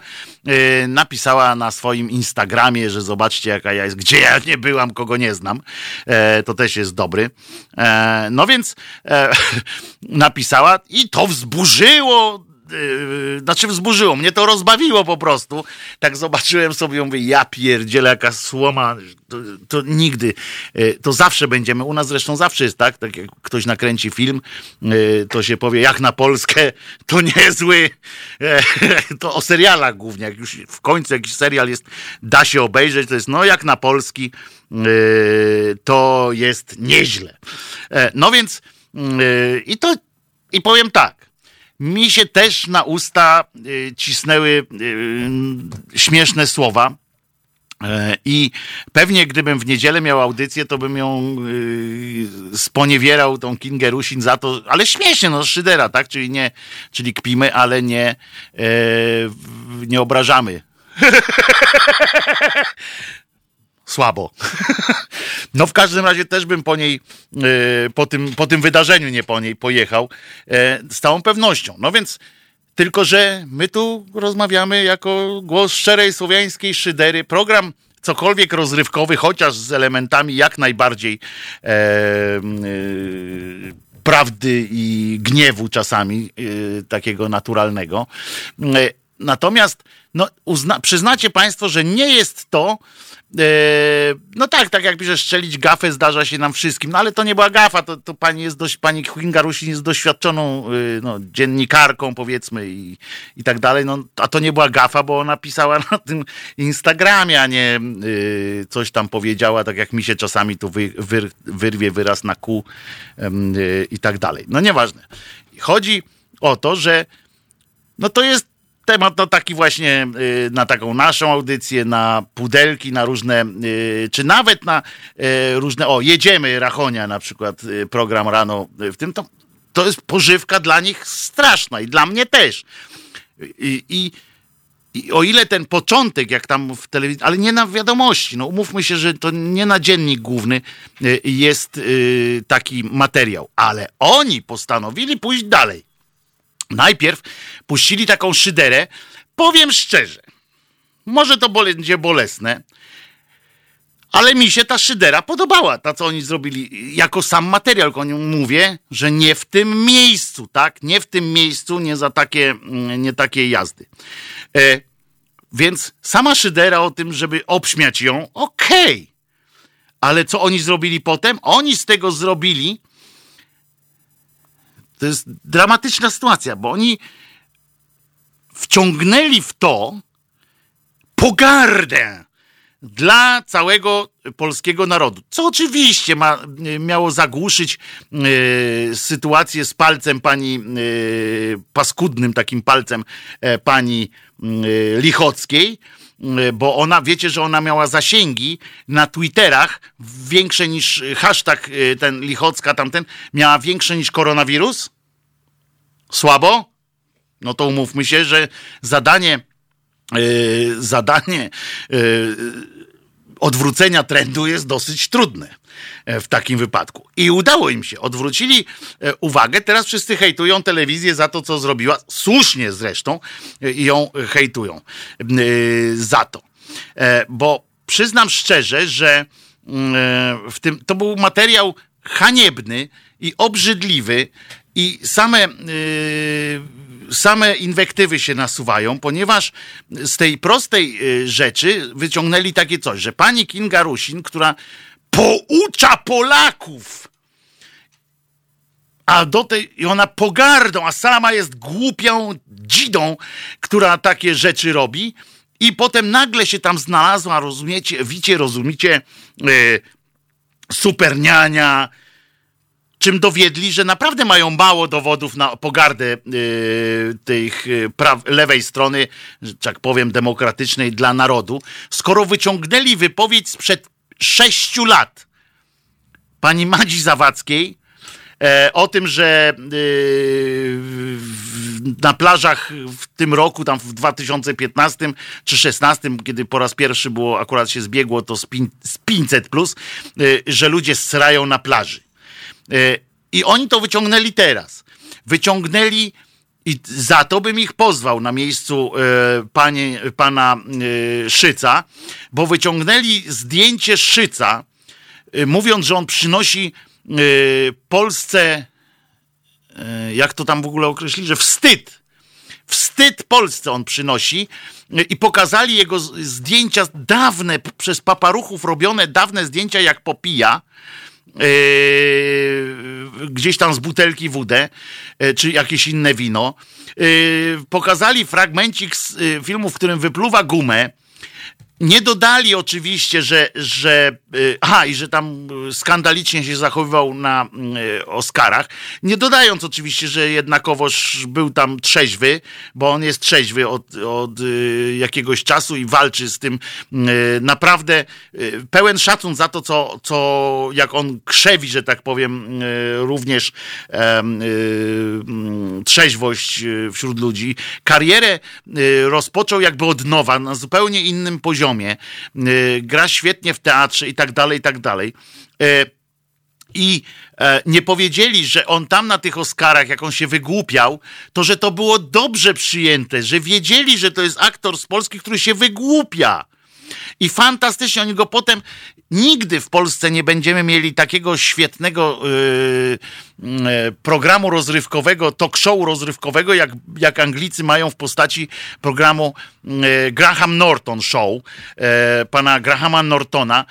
napisała na swoim Instagramie, że zobaczcie jaka ja jest, gdzie ja nie byłam, kogo nie znam. E, to też jest dobry. E, no więc e, napisała i to wzburzyło yy, znaczy wzburzyło, mnie to rozbawiło po prostu. Tak zobaczyłem sobie, mówię, ja pierdzielę, jaka słoma, to, to, nigdy, yy, to zawsze będziemy, u nas zresztą zawsze jest tak, tak jak ktoś nakręci film, to się powie, jak na Polskę, to niezły, yy, to o serialach głównie, jak już w końcu jakiś serial jest, da się obejrzeć, to jest, no jak na Polski, to jest nieźle. Yy, no więc, i to, i powiem tak, mi się też na usta y, cisnęły y, śmieszne słowa. E, I pewnie gdybym w niedzielę miał audycję, to bym ją y, sponiewierał, tą Kingę Rusin za to, ale śmiesznie, no szydera, tak? Czyli nie, czyli kpimy, ale nie, e, nie obrażamy. słabo. No w każdym razie też bym po niej, e, po tym, po tym wydarzeniu nie po niej pojechał e, z całą pewnością. No więc tylko, że my tu rozmawiamy jako głos szczerej słowiańskiej szydery. Program cokolwiek rozrywkowy, chociaż z elementami jak najbardziej e, e, prawdy i gniewu czasami, e, takiego naturalnego. E, natomiast no, uzna, przyznacie Państwo, że nie jest to no tak, tak jak pisze, strzelić gafę zdarza się nam wszystkim, no ale to nie była gafa, to, to pani jest dość, pani Kinga Rusin jest doświadczoną y, no, dziennikarką powiedzmy i, i tak dalej, no a to nie była gafa, bo ona pisała na tym Instagramie, a nie y, coś tam powiedziała, tak jak mi się czasami tu wy, wy, wyrwie wyraz na kół y, i tak dalej. No nieważne. Chodzi o to, że no to jest temat no taki właśnie y, na taką naszą audycję, na pudelki, na różne, y, czy nawet na y, różne, o jedziemy Rachonia na przykład, program rano w tym, to, to jest pożywka dla nich straszna i dla mnie też. I, i, i o ile ten początek, jak tam w telewizji, ale nie na wiadomości, no umówmy się, że to nie na dziennik główny jest taki materiał, ale oni postanowili pójść dalej Najpierw puścili taką szyderę. Powiem szczerze, może to będzie bolesne, ale mi się ta szydera podobała, ta co oni zrobili, jako sam materiał, o nim mówię, że nie w tym miejscu, tak? Nie w tym miejscu, nie za takie, mm, nie takie jazdy. E, więc sama szydera o tym, żeby obśmiać ją, okej. Okay. Ale co oni zrobili potem? Oni z tego zrobili to jest dramatyczna sytuacja, bo oni wciągnęli w to pogardę dla całego polskiego narodu. Co oczywiście ma, miało zagłuszyć y, sytuację z palcem pani, y, paskudnym takim palcem y, pani Lichockiej, bo ona, wiecie, że ona miała zasięgi na Twitterach większe niż hashtag ten Lichocka tamten, miała większe niż koronawirus? Słabo? No to umówmy się, że zadanie, yy, zadanie yy, odwrócenia trendu jest dosyć trudne w takim wypadku. I udało im się. Odwrócili uwagę. Teraz wszyscy hejtują telewizję za to, co zrobiła. Słusznie zresztą ją hejtują za to. Bo przyznam szczerze, że w tym to był materiał haniebny i obrzydliwy i same, same inwektywy się nasuwają, ponieważ z tej prostej yy, rzeczy wyciągnęli takie coś, że pani Kinga Rusin, która poucza Polaków, a do tej, i ona pogardą, a sama jest głupią dzidą, która takie rzeczy robi. I potem nagle się tam znalazła, rozumiecie, wicie, rozumiecie, yy, superniania, czym dowiedli, że naprawdę mają mało dowodów na pogardę yy, tych yy, lewej strony, że tak powiem, demokratycznej dla narodu, skoro wyciągnęli wypowiedź sprzed sześciu lat pani Madzi Zawadzkiej e, o tym, że yy, na plażach w tym roku, tam w 2015 czy 2016, kiedy po raz pierwszy było, akurat się zbiegło to z, pin, z 500 plus, yy, że ludzie srają na plaży. E, I oni to wyciągnęli teraz. Wyciągnęli i za to bym ich pozwał na miejscu e, panie, pana e, Szyca, bo wyciągnęli zdjęcie Szyca, mówiąc, że on przynosi Polsce, jak to tam w ogóle określi, że wstyd. Wstyd Polsce on przynosi i pokazali jego zdjęcia dawne, przez paparuchów robione dawne zdjęcia, jak popija gdzieś tam z butelki wódę, yy, czy jakieś inne wino. Yy, pokazali fragmencik z filmu, w którym wypluwa gumę nie dodali oczywiście, że, że y, aha, i że tam skandalicznie się zachowywał na y, Oscarach. Nie dodając oczywiście, że jednakowoż był tam trzeźwy, bo on jest trzeźwy od, od y, jakiegoś czasu i walczy z tym naprawdę pełen szacun za to, co, co jak on krzewi, że tak powiem, również mm, trzeźwość wśród ludzi. Karierę rozpoczął jakby od nowa, na zupełnie innym poziomie poziomie, y, gra świetnie w teatrze i tak dalej, i tak dalej. Y, I e, nie powiedzieli, że on tam na tych Oscarach, jak on się wygłupiał, to że to było dobrze przyjęte, że wiedzieli, że to jest aktor z Polski, który się wygłupia. I fantastycznie oni go potem nigdy w Polsce nie będziemy mieli takiego świetnego yy, yy, programu rozrywkowego, talk show rozrywkowego, jak, jak Anglicy mają w postaci programu yy, Graham Norton Show, yy, pana Grahama Nortona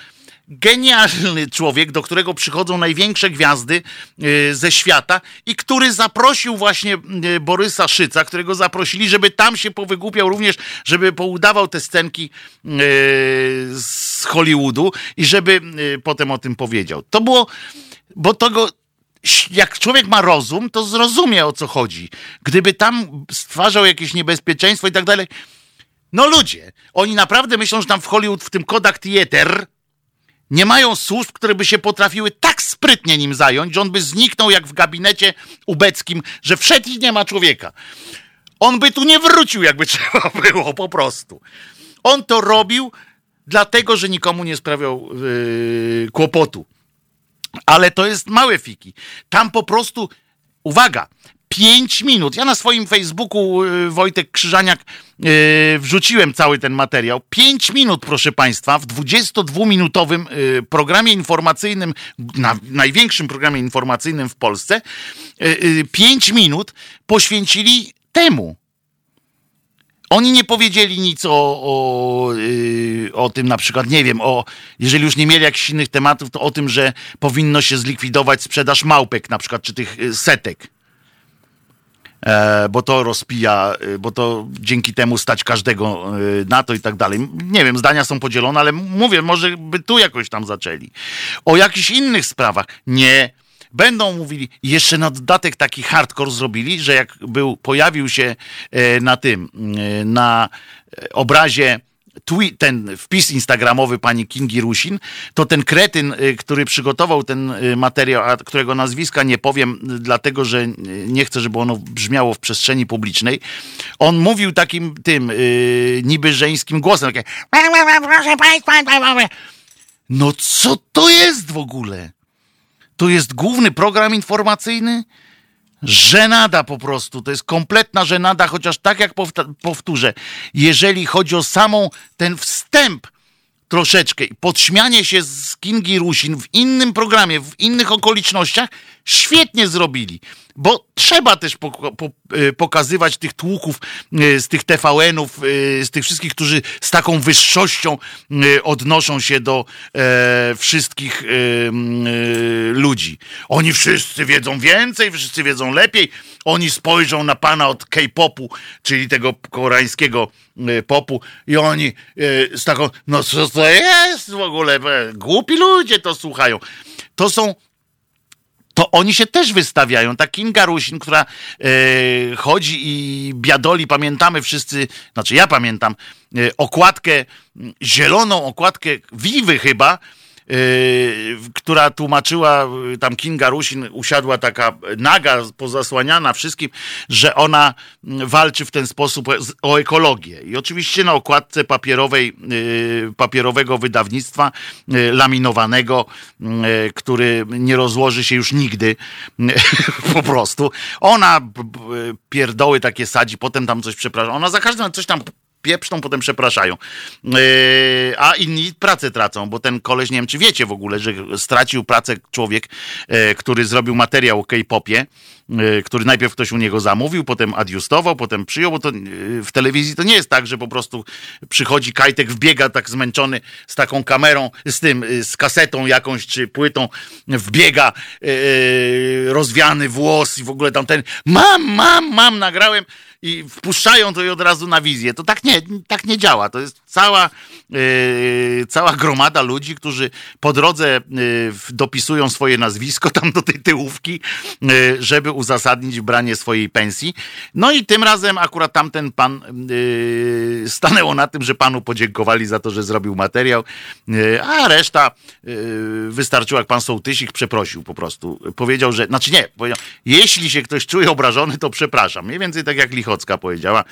genialny człowiek, do którego przychodzą największe gwiazdy y, ze świata i który zaprosił właśnie y, Borysa Szyca, którego zaprosili, żeby tam się powygłupiał również, żeby poudawał te scenki y, z Hollywoodu i żeby potem o tym powiedział. To było, bo tego jak człowiek ma rozum, to zrozumie o co chodzi. Gdyby tam stwarzał jakieś niebezpieczeństwo i tak dalej. No ludzie, oni naprawdę myślą, że tam w Hollywood, w tym Kodak Theater, nie mają służb, które by się potrafiły tak sprytnie nim zająć, że on by zniknął jak w gabinecie ubeckim, że wszedł i nie ma człowieka. On by tu nie wrócił, jakby trzeba było, po prostu. On to robił dlatego, że nikomu nie sprawiał yy, kłopotu. Ale to jest małe fiki. Tam po prostu, uwaga, 5 minut. Ja na swoim Facebooku y, Wojtek Krzyżaniak y, wrzuciłem cały ten materiał. 5 minut, proszę Państwa, w 22-minutowym y, programie informacyjnym, na największym programie informacyjnym w Polsce, 5 minut poświęcili temu. Oni nie powiedzieli nic o, o, o tym na przykład, nie wiem, o, jeżeli już nie mieli jakichś innych tematów, to o tym, że powinno się zlikwidować sprzedaż małpek na przykład, czy tych setek bo to rozpija, e, bo to dzięki temu stać każdego e, na to i tak dalej. Nie wiem, zdania są podzielone, ale mówię, może by tu jakoś tam zaczęli. O jakichś innych sprawach. Nie. Będą mówili, jeszcze na dodatek taki hardcore zrobili, że jak był, pojawił się na tym, na obrazie tweet, ten wpis instagramowy pani Kingi Rusin, to ten kretyn, y, który przygotował ten y, materiał, a którego nazwiska nie powiem, dlatego że nie chcę, żeby ono brzmiało w przestrzeni publicznej, on mówił takim tym yy, niby żeńskim głosem, takie proszę państwa, no co to jest w ogóle? To jest główny program informacyjny? Żenada po prostu, to jest kompletna żenada, chociaż tak jak powtórzę, jeżeli chodzi o samą ten wstęp troszeczkę i podśmianie się z Kingi Rusin w innym programie, w innych okolicznościach, Świetnie zrobili, bo trzeba też e, pokazywać tych tłuków e, z tych TVN-ów, e, z tych wszystkich, którzy z taką wyższością odnoszą się do wszystkich ludzi. Oni wszyscy wiedzą więcej, wszyscy wiedzą lepiej. Oni spojrzą na pana od K-popu, czyli tego koreańskiego popu i oni z taką, no co to jest w ogóle? Głupi ludzie to słuchają. To są to oni się też wystawiają. Ta Kinga Rusin, która e, chodzi i biadoli, pamiętamy wszyscy, znaczy ja pamiętam, e, okładkę, zieloną okładkę Wiwy chyba, która tłumaczyła, y, tam Kinga Rusin usiadła taka naga, pozasłaniana wszystkim, że ona mm, walczy w ten sposób o ekologię. I oczywiście na okładce papierowej, y, papierowego wydawnictwa, laminowanego, który nie rozłoży się już nigdy, po prostu. Ona pierdoły takie sadzi, potem tam coś przepraszam. Ona za każdym coś tam pieprzną, potem przepraszają. Yy, a inni pracę tracą, bo ten koleś, nie wiem czy wiecie w ogóle, że stracił pracę człowiek, yy, który zrobił materiał o K-popie, yy, który najpierw ktoś u niego zamówił, potem adiustował, potem przyjął, bo to w telewizji to nie jest tak, że po prostu przychodzi Kajtek, wbiega tak zmęczony z taką kamerą, z tym, z kasetą jakąś, czy płytą, wbiega rozwiany włos i w ogóle tam ten mam, mam, mam, nagrałem i wpuszczają to i od razu na wizję. To tak nie, tak nie działa. To jest cała, yy, cała gromada ludzi, którzy po drodze yy, dopisują swoje nazwisko tam do tej tyłówki, yy, żeby uzasadnić branie swojej pensji. No i tym razem akurat tamten pan yy, stanęło na tym, że panu podziękowali za to, że zrobił materiał, yy, a reszta yy, wystarczyło, jak pan Sołtysik przeprosił po prostu. Powiedział, że, znaczy nie, jeśli się ktoś czuje obrażony, to przepraszam. Mniej więcej tak jak Lichocka powiedziała,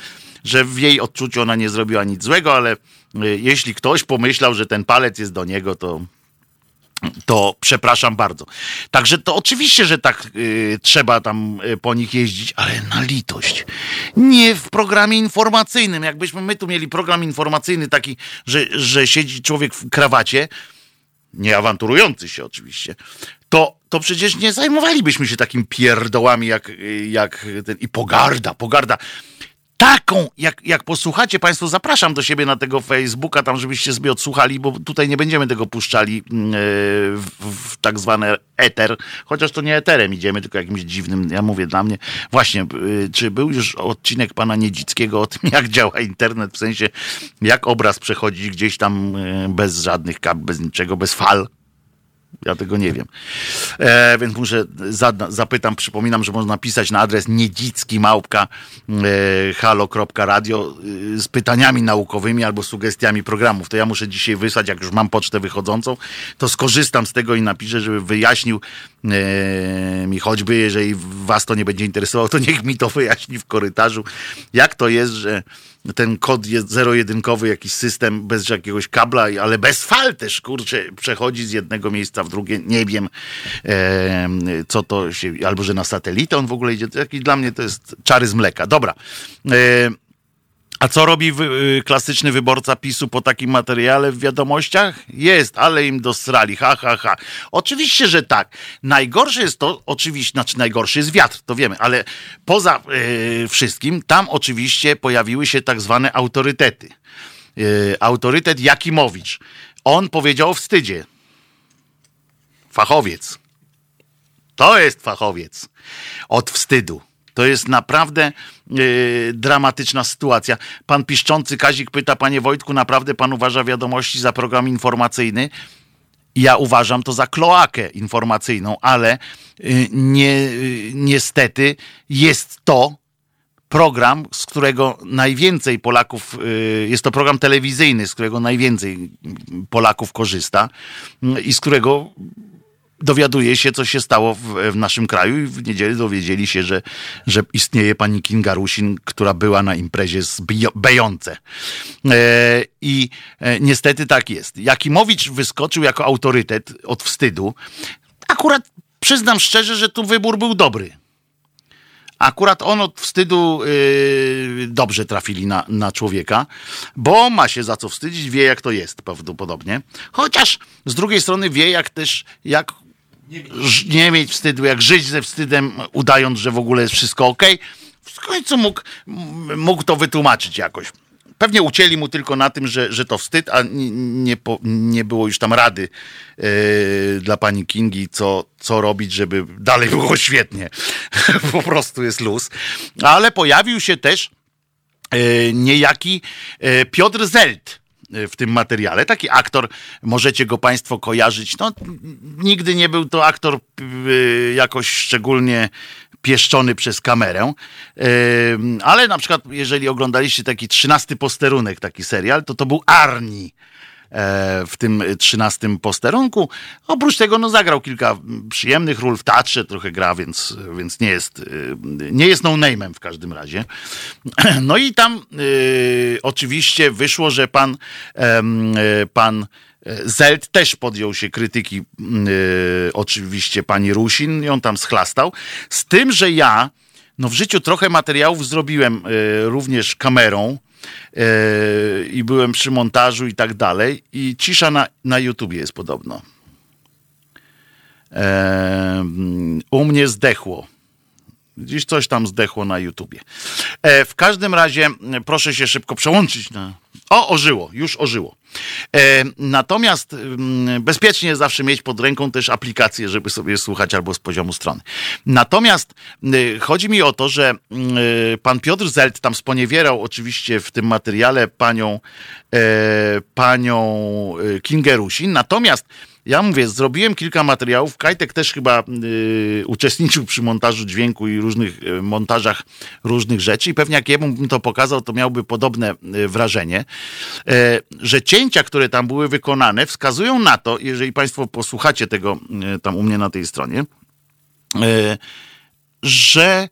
że w jej odczuciu ona nie zrobiła nic złego, ale jeśli ktoś pomyślał, że ten palec jest do niego, to to przepraszam bardzo. Także to oczywiście, że tak y, trzeba tam y, po nich jeździć, ale na litość. Nie w programie informacyjnym. Jakbyśmy my tu mieli program informacyjny taki, że, że siedzi człowiek w krawacie, nie awanturujący się oczywiście, to, to przecież nie zajmowalibyśmy się takim pierdołami jak, jak ten, i pogarda, pogarda taką, jak, jak posłuchacie Państwo, zapraszam do siebie na tego Facebooka, tam żebyście sobie odsłuchali, bo tutaj nie będziemy tego puszczali mm, e, w, w tak zwane eter, chociaż to nie eterem idziemy, tylko jakimś dziwnym, ja mówię dla mnie, właśnie, e, czy był już odcinek pana Niedzickiego o tym, jak działa internet, w sensie, jak obraz przechodzi gdzieś tam e, bez żadnych kab, bez niczego, bez fal, ja tego nie wiem. E, więc muszę, zapytam, przypominam, że można pisać na adres niedzicki małpka e, halo.radio e, z pytaniami naukowymi albo sugestiami programów. To ja muszę dzisiaj wysłać, jak już mam pocztę wychodzącą, to skorzystam z tego i napiszę, żeby wyjaśnił e, mi choćby, jeżeli was to nie będzie interesowało, to niech mi to wyjaśni w korytarzu, jak to jest, że ten kod jest zero-jedynkowy, jakiś system bez jakiegoś kabla, ale bez fal też, kurczę, przechodzi z jednego miejsca w drugie. Nie wiem, e, co to się, albo że na satelitę on w ogóle idzie. Taki dla mnie to jest czary z mleka. Dobra. E, a co robi wy, y, klasyczny wyborca PiSu po takim materiale w wiadomościach? Jest, ale im dosrali, ha, ha, ha. Oczywiście, że tak. Najgorsze jest to, oczywiście, znaczy najgorszy jest wiatr, to wiemy, ale poza yy, wszystkim, tam oczywiście pojawiły się tak zwane autorytety. Yy, autorytet Jakimowicz. On powiedział o wstydzie. Fachowiec. To jest fachowiec. Od wstydu. To jest naprawdę yy, dramatyczna sytuacja. Pan piszczący Kazik pyta, panie Wojtku, naprawdę pan uważa wiadomości za program informacyjny? Ja uważam to za kloakę informacyjną, ale yy, nie, yy, niestety jest to program, z którego najwięcej Polaków, jest to program telewizyjny, z którego najwięcej Polaków korzysta y, i z którego dowiaduje się, co się stało w, w, naszym kraju i w niedzielę dowiedzieli się, że, że istnieje pani Kinga Rusin, która była na imprezie z Bejące. E, I e, niestety tak jest. Jakimowicz wyskoczył jako autorytet od wstydu. Akurat przyznam szczerze, że tu wybór był dobry. Akurat on od wstydu yy, dobrze trafili na, na człowieka, bo ma się za co wstydzić, wie jak to jest prawdopodobnie. Chociaż z drugiej strony wie jak też, jak nie mieć wstydu, jak żyć ze wstydem, udając, że w ogóle jest wszystko ok. W końcu mógł, mógł to wytłumaczyć jakoś. Pewnie ucięli mu tylko na tym, że, że to wstyd, a nie, nie, po, nie było już tam rady yy, dla pani Kingi, co, co robić, żeby dalej było świetnie. po prostu jest luz. Ale pojawił się też yy, niejaki yy, Piotr Zelt w tym materiale. Taki aktor, możecie go Państwo kojarzyć. No, nigdy nie był to aktor jakoś szczególnie pieszczony przez kamerę. Ale na przykład, jeżeli oglądaliście taki trzynasty posterunek, taki serial, to to był Arni w tym trzynastym posterunku. Oprócz tego no, zagrał kilka przyjemnych ról w teatrze, trochę gra, więc, więc nie jest nie jest no name'em w każdym razie. No i tam y, oczywiście wyszło, że pan, y, pan Zelt też podjął się krytyki yy, oczywiście pani Rusin on tam schlastał. Z tym, że ja no w życiu trochę materiałów zrobiłem również kamerą i byłem przy montażu i tak dalej i cisza na, na YouTubie jest podobno. u mnie zdechło. Dziś coś tam zdechło na YouTubie. E, w każdym razie proszę się szybko przełączyć na o, ożyło, już ożyło. E, natomiast m, bezpiecznie zawsze mieć pod ręką też aplikację, żeby sobie słuchać albo z poziomu strony. Natomiast y, chodzi mi o to, że y, pan Piotr Zelt tam sponiewierał oczywiście w tym materiale panią, e, panią Kingę Rusin, natomiast ja mówię, zrobiłem kilka materiałów. Kajtek też chyba y, uczestniczył przy montażu dźwięku i różnych y, montażach różnych rzeczy. I pewnie jak jemu bym to pokazał, to miałby podobne y, wrażenie, y, że cięcia, które tam były wykonane, wskazują na to, jeżeli Państwo posłuchacie tego y, tam u mnie na tej stronie, y, że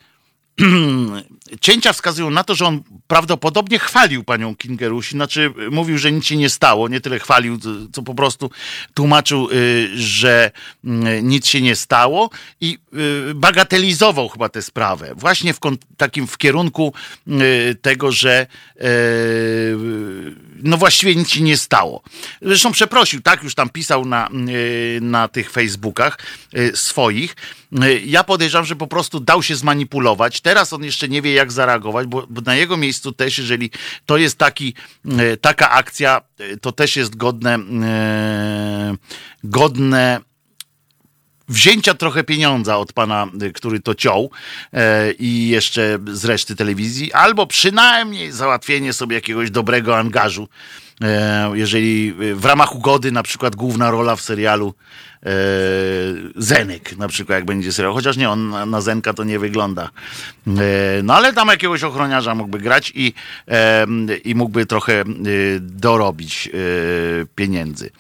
cięcia wskazują na to, że on prawdopodobnie chwalił panią Kingerusi, znaczy mówił, że nic się nie stało, nie tyle chwalił, co po prostu tłumaczył, y, że mm, nic się nie stało i y, bagatelizował chyba tę sprawę. Właśnie w takim w kierunku tego, że no właściwie nic się nie stało. Zresztą przeprosił, tak już tam pisał na, na tych Facebookach swoich. Ja podejrzewam, że po prostu dał się zmanipulować. Teraz on jeszcze nie wie, jak zareagować, bo, bo na jego miejscu też, jeżeli to jest taki, e, taka akcja, e, to też jest godne, e, godne wzięcia trochę pieniądza od pana, który to ciął i jeszcze z reszty telewizji, albo przynajmniej załatwienie sobie jakiegoś dobrego angażu. Jeżeli w ramach ugody na przykład główna rola w serialu E, Zenek na przykład, jak będzie serial. Chociaż nie, on na Zenka to nie wygląda. E, no ale tam jakiegoś ochroniarza mógłby grać i, e, i mógłby trochę dorobić pieniędzy.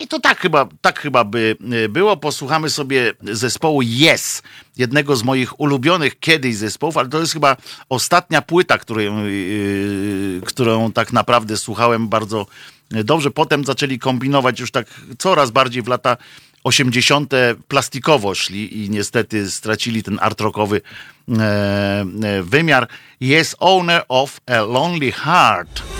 I to tak chyba, tak chyba by było. Posłuchamy sobie zespołu Yes, jednego z moich ulubionych kiedyś zespołów, ale to jest chyba ostatnia płyta, którą, którą tak naprawdę słuchałem bardzo dobrze. Potem zaczęli kombinować już tak coraz bardziej w lata 80. plastikowo szli i niestety stracili ten art rockowy e, e, wymiar. Jest owner of a lonely heart.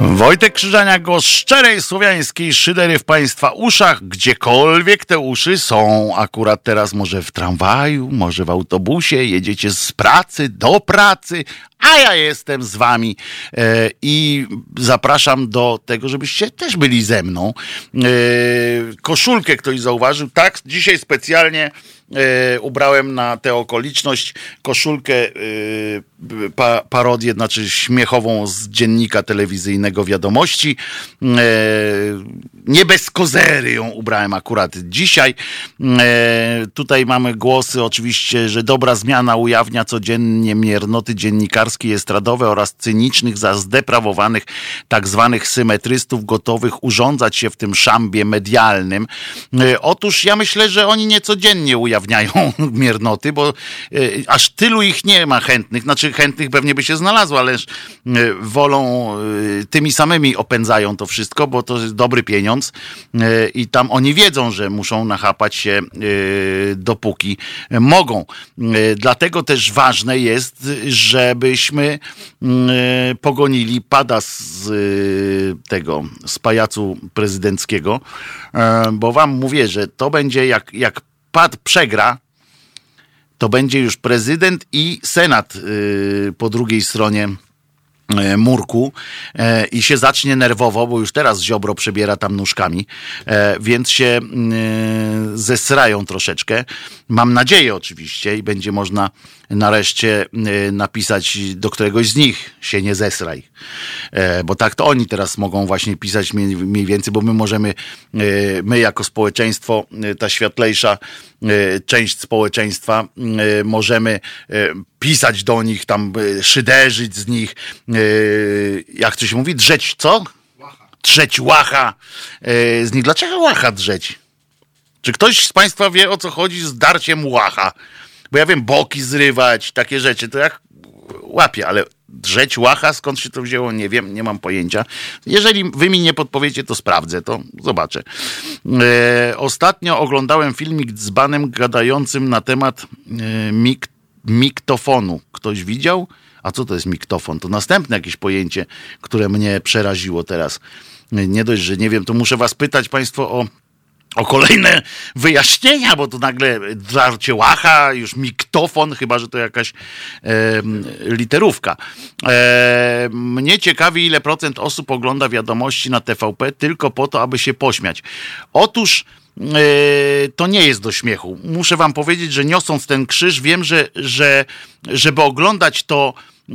Wojtek Krzyżania, głos szczerej słowiańskiej szydery w Państwa uszach, gdziekolwiek te uszy są. Akurat teraz może w tramwaju, może w autobusie, jedziecie z pracy do pracy, a ja jestem z Wami e, i zapraszam do tego, żebyście też byli ze mną. E, koszulkę ktoś zauważył, tak, dzisiaj specjalnie ubrałem na tę okoliczność koszulkę, e, pa, parodię, znaczy śmiechową z dziennika telewizyjnego Wiadomości. E, nie bez kozery ją ubrałem akurat dzisiaj. E, tutaj mamy głosy oczywiście, że dobra zmiana ujawnia codziennie miernoty dziennikarskie, estradowe oraz cynicznych, za zdeprawowanych tak zwanych symetrystów gotowych urządzać się w tym szambie medialnym. E, otóż ja myślę, że oni niecodziennie ujawniają ujawniają miernoty, bo y, aż tylu ich nie ma chętnych, znaczy chętnych pewnie by się znalazło, ale wolą tymi samymi opędzają to wszystko, bo to jest dobry pieniądz i tam oni wiedzą, że muszą nachapać się dopóki mogą. Dlatego też ważne jest, żebyśmy pogonili pada z tego, z pajacu prezydenckiego, bo wam mówię, że to będzie jak, jak pad przegra, to będzie już prezydent i senat y, po drugiej stronie y, murku e, i się zacznie nerwowo, bo już teraz Ziobro przebiera tam nóżkami, więc się y, zesrają troszeczkę. Mam nadzieję oczywiście i będzie można nareszcie y, napisać do któregoś z nich się nie zesraj. E, bo tak to oni teraz mogą właśnie pisać mniej więcej, bo my możemy, y, my jako społeczeństwo, y, ta światlejsza część społeczeństwa, możemy pisać do nich, tam szyderzyć z nich, jak to się mówi, drzeć co? Drzeć łacha z nich. Dlaczego łacha drzeć? Czy ktoś z Państwa wie o co chodzi z darciem łacha? Bo ja wiem, boki zrywać, takie rzeczy, to jak łapię, ale drzeć łacha, skąd się to wzięło, nie wiem, nie mam pojęcia. Jeżeli wy mi nie podpowiecie, to sprawdzę, to zobaczę. E, ostatnio oglądałem filmik z banem gadającym na temat e, mik miktofonu. Ktoś widział? A co to jest miktofon? To następne jakieś pojęcie, które mnie przeraziło teraz. Nie dość, że nie wiem, to muszę was pytać państwo o o kolejne wyjaśnienia, bo to nagle żarcie łacha, już miktofon, chyba że to jakaś e, literówka. E, mnie ciekawi, ile procent osób ogląda wiadomości na TVP tylko po to, aby się pośmiać. Otóż e, to nie jest do śmiechu. Muszę wam powiedzieć, że niosąc ten krzyż, wiem, że, że żeby oglądać to e,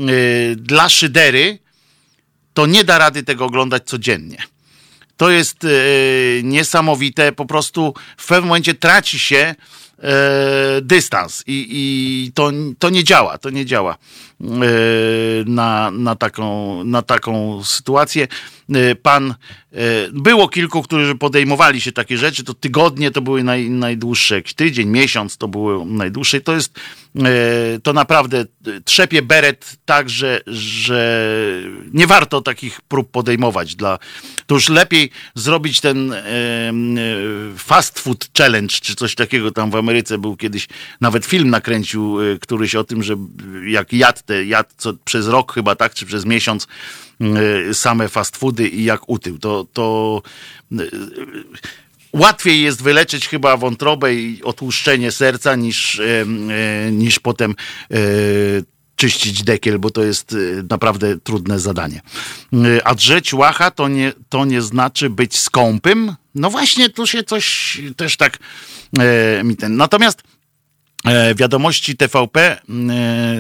dla szydery, to nie da rady tego oglądać codziennie to jest e, niesamowite. Po prostu w pewnym momencie traci się e, dystans i, i to, to nie działa, to nie działa na, na, taką, na taką sytuację. Pan, było kilku, którzy podejmowali się takie rzeczy, to tygodnie to były naj, najdłuższe, tydzień, miesiąc to było najdłuższe. To jest, to naprawdę trzepie beret tak, że, że nie warto takich prób podejmować dla, to już lepiej zrobić ten e, fast food challenge, czy coś takiego tam w Ameryce był kiedyś, nawet film nakręcił e, któryś o tym, że jak jadł te, jadł co, przez rok chyba, tak, czy przez miesiąc e, same fast foody i jak utył. To, to łatwiej jest wyleczyć chyba wątrobę i otłuszczenie serca niż, niż potem czyścić dekiel, bo to jest y, naprawdę trudne zadanie. Y, a drzeć łacha to nie, to nie znaczy być skąpym. No właśnie, tu się coś też tak mi ten. Natomiast wiadomości TVP e,